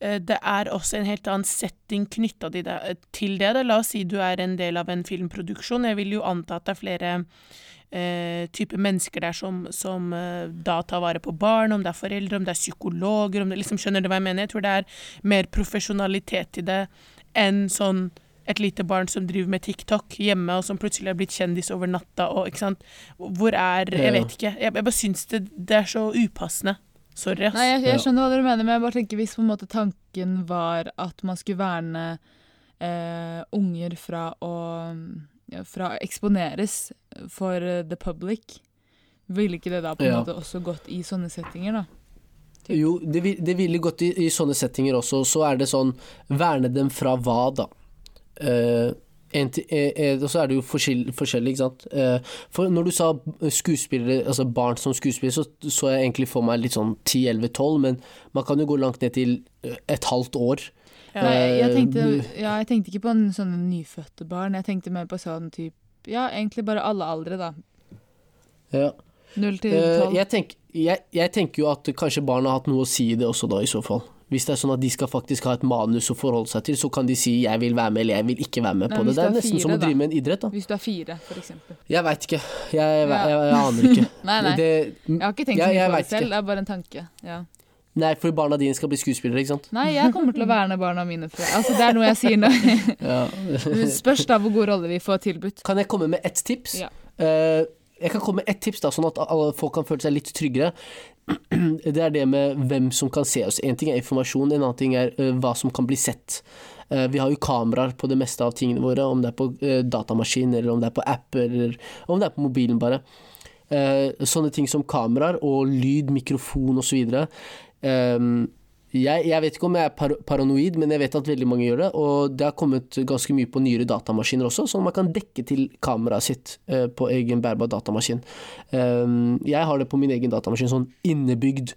B: uh, det er også en helt annen setting knytta til det. Da. La oss si du er en del av en filmproduksjon. Jeg vil jo anta at det er flere uh, typer mennesker der som, som uh, da tar vare på barn, om det er foreldre, om det er psykologer, om det liksom Skjønner du hva jeg mener? Jeg tror det er mer profesjonalitet i det enn sånn et lite barn som driver med TikTok hjemme, og som plutselig har blitt kjendis over natta, og ikke sant. Hvor er Jeg vet ikke. Jeg, jeg bare syns det, det er så upassende. Sorry, ass.
C: Nei, jeg, jeg skjønner hva dere mener, men jeg bare tenker hvis på en måte tanken var at man skulle verne eh, unger fra å, fra eksponeres for the public, ville ikke det da på en
A: Ja.
C: måte også gått i sånne settinger, da? Typ.
A: Jo, det, det ville gått i, i sånne settinger også. Så er det sånn Verne dem fra hva, da? Eh, eh, eh, og så er det jo forskjellig, forskjellig, ikke sant. Eh, for når du sa skuespillere, altså barn som skuespillere, så så jeg egentlig for meg litt sånn 10-11-12, men man kan jo gå langt ned til et halvt år.
B: Ja.
C: jeg,
A: jeg,
C: tenkte, ja, jeg tenkte ikke på en sånn nyfødte barn, jeg tenkte mer på sånn type Ja, egentlig bare alle aldre, da.
A: Ja.
C: Null til tolv.
A: jeg, tenk, jeg tenker jo at kanskje barn har hatt noe å si i det også, da, i så fall. Hvis det er sånn at de skal faktisk ha et manus å forholde seg til, så kan de si 'jeg vil være med' eller 'jeg vil ikke være med' på det. Det er
C: er
A: nesten som å drive med en idrett, da.
C: Hvis du er fire, for eksempel.
A: Jeg veit ikke. Jeg, jeg, jeg, jeg aner ikke.
C: Nei, nei.
A: Det,
C: Jeg har ikke tenkt så mye på det selv,
A: ikke.
C: det er bare en tanke. Ja.
A: nei, for barna dine skal bli skuespillere, ikke sant?
C: Nei, jeg kommer til å verne barna mine fra Altså, det er noe jeg sier nå. Det Spørs da hvor god rolle vi får tilbudt.
A: Kan jeg komme med ett tips?
C: Ja.
A: Uh, jeg kan komme med ett tips, da, sånn at alle folk kan føle seg litt tryggere. Det er det med hvem som kan se oss. En ting er informasjon, en annen ting er eh, hva som kan bli sett. Eh, vi har jo kameraer på det meste av tingene våre, om det er på eh, datamaskin, eller om det er på app, eller om det er på mobilen, bare. Sånne ting som kameraer og lyd, mikrofon osv. Um, jeg, jeg vet ikke om jeg er par paranoid, men jeg vet at veldig mange gjør det. Og det har kommet ganske mye på nyere datamaskiner også, at man kan dekke til kameraet sitt eh, på egen bærbar datamaskin. Um, jeg har det på min egen datamaskin, sånn innebygd.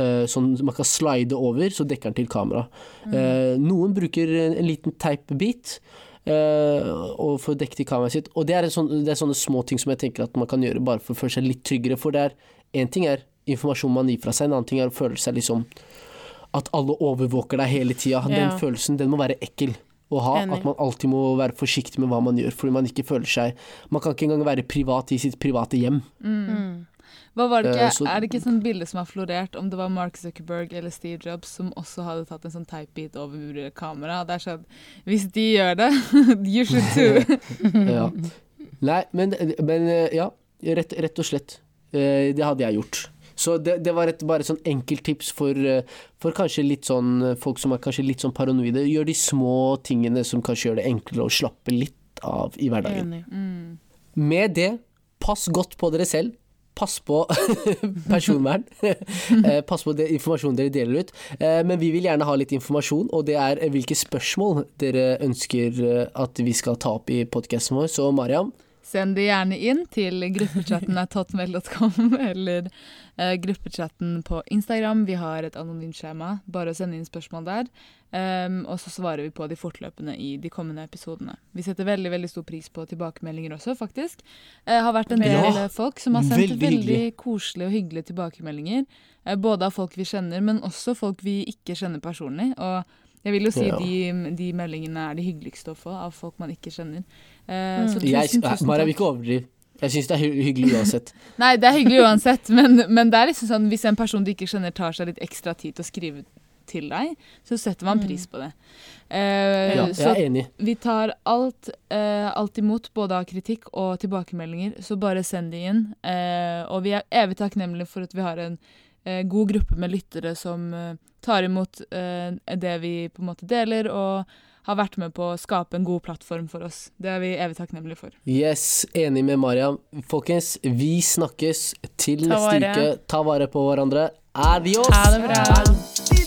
A: Uh, sånn man kan slide over, så dekker den til kamera. Uh, noen bruker en, en liten teipbit. Uh, og for å dekke til kameraet sitt. Og det er, en sånn, det er sånne små ting som jeg tenker at man kan gjøre bare for å føle seg litt tryggere. For det er én ting er informasjon man gir fra seg, en annen ting er å føle seg liksom At alle overvåker deg hele tida. Den
B: Ja.
A: følelsen, den må være ekkel å ha.
B: Enig.
A: At man alltid må være forsiktig med hva man gjør, fordi man ikke føler seg Man kan ikke engang være privat i sitt private hjem.
B: Mm.
C: Hva var det ikke,
A: uh, så-
C: Er det ikke et sånt bilde som har florert, om det var Mark Zuckerberg eller Steve Jobs som også hadde tatt en sånn teipbit over kameraet? Det er sånn Hvis de gjør det, you should too.
A: Ja. Nei, men, men eh, ja. Rett, rett og slett. Eh, Det hadde jeg gjort. Så det, det var et bare et sånn enkelttips for, eh, for kanskje litt sånn eh, folk som er kanskje litt sånn paranoide. Gjør de små tingene som kanskje gjør det enklere å slappe litt av i hverdagen.
C: Mm.
A: Med det, pass godt på dere selv. pass på personvern. Eh, pass på informasjonen dere deler ut. Men vi vil gjerne ha litt informasjon, og det er hvilke spørsmål dere ønsker at vi skal ta opp i podkasten vår. Så Mariam,
C: Send det gjerne inn til gruppechatten at hotmail.com eller eh, gruppechatten på Instagram. Vi har et anonymt skjema. Bare å sende inn spørsmål der. Um, og så svarer vi på de fortløpende i de kommende episodene. Vi setter veldig veldig stor pris på tilbakemeldinger også, faktisk. Det har vært en del
A: Ja,
C: folk som har sendt
A: veldig
C: veldig, koselige og hyggelige tilbakemeldinger. Eh, både av folk vi kjenner, men også folk vi ikke kjenner personlig. Og jeg vil jo si
A: Ja.
C: de, de meldingene er de hyggeligste å få av folk man ikke kjenner. Eh, så
B: tusen,
C: tusen,
A: jeg,
C: tusen
A: vi
C: takk.
A: ikke overdriv. Jeg syns det er hyggelig uansett.
C: Nei, det er hyggelig uansett, men, men det er liksom sånn hvis en person du ikke kjenner tar seg litt ekstra tid til å skrive til deg, så setter man
B: Mm.
C: pris på det. Eh,
A: Ja, jeg er enig.
C: vi tar alt, eh, alt imot, både av kritikk og tilbakemeldinger, så bare send de inn. Eh, og vi er evig takknemlige for at vi har en eh, god gruppe med lyttere som eh, tar imot eh, det vi på en måte deler, og har vært med på å skape en god plattform for oss. Det er vi evig takknemlige for.
A: Yes, enig med Mariam. Folkens, vi snakkes til neste uke. Ta vare på hverandre. Adios!
B: Ha det bra.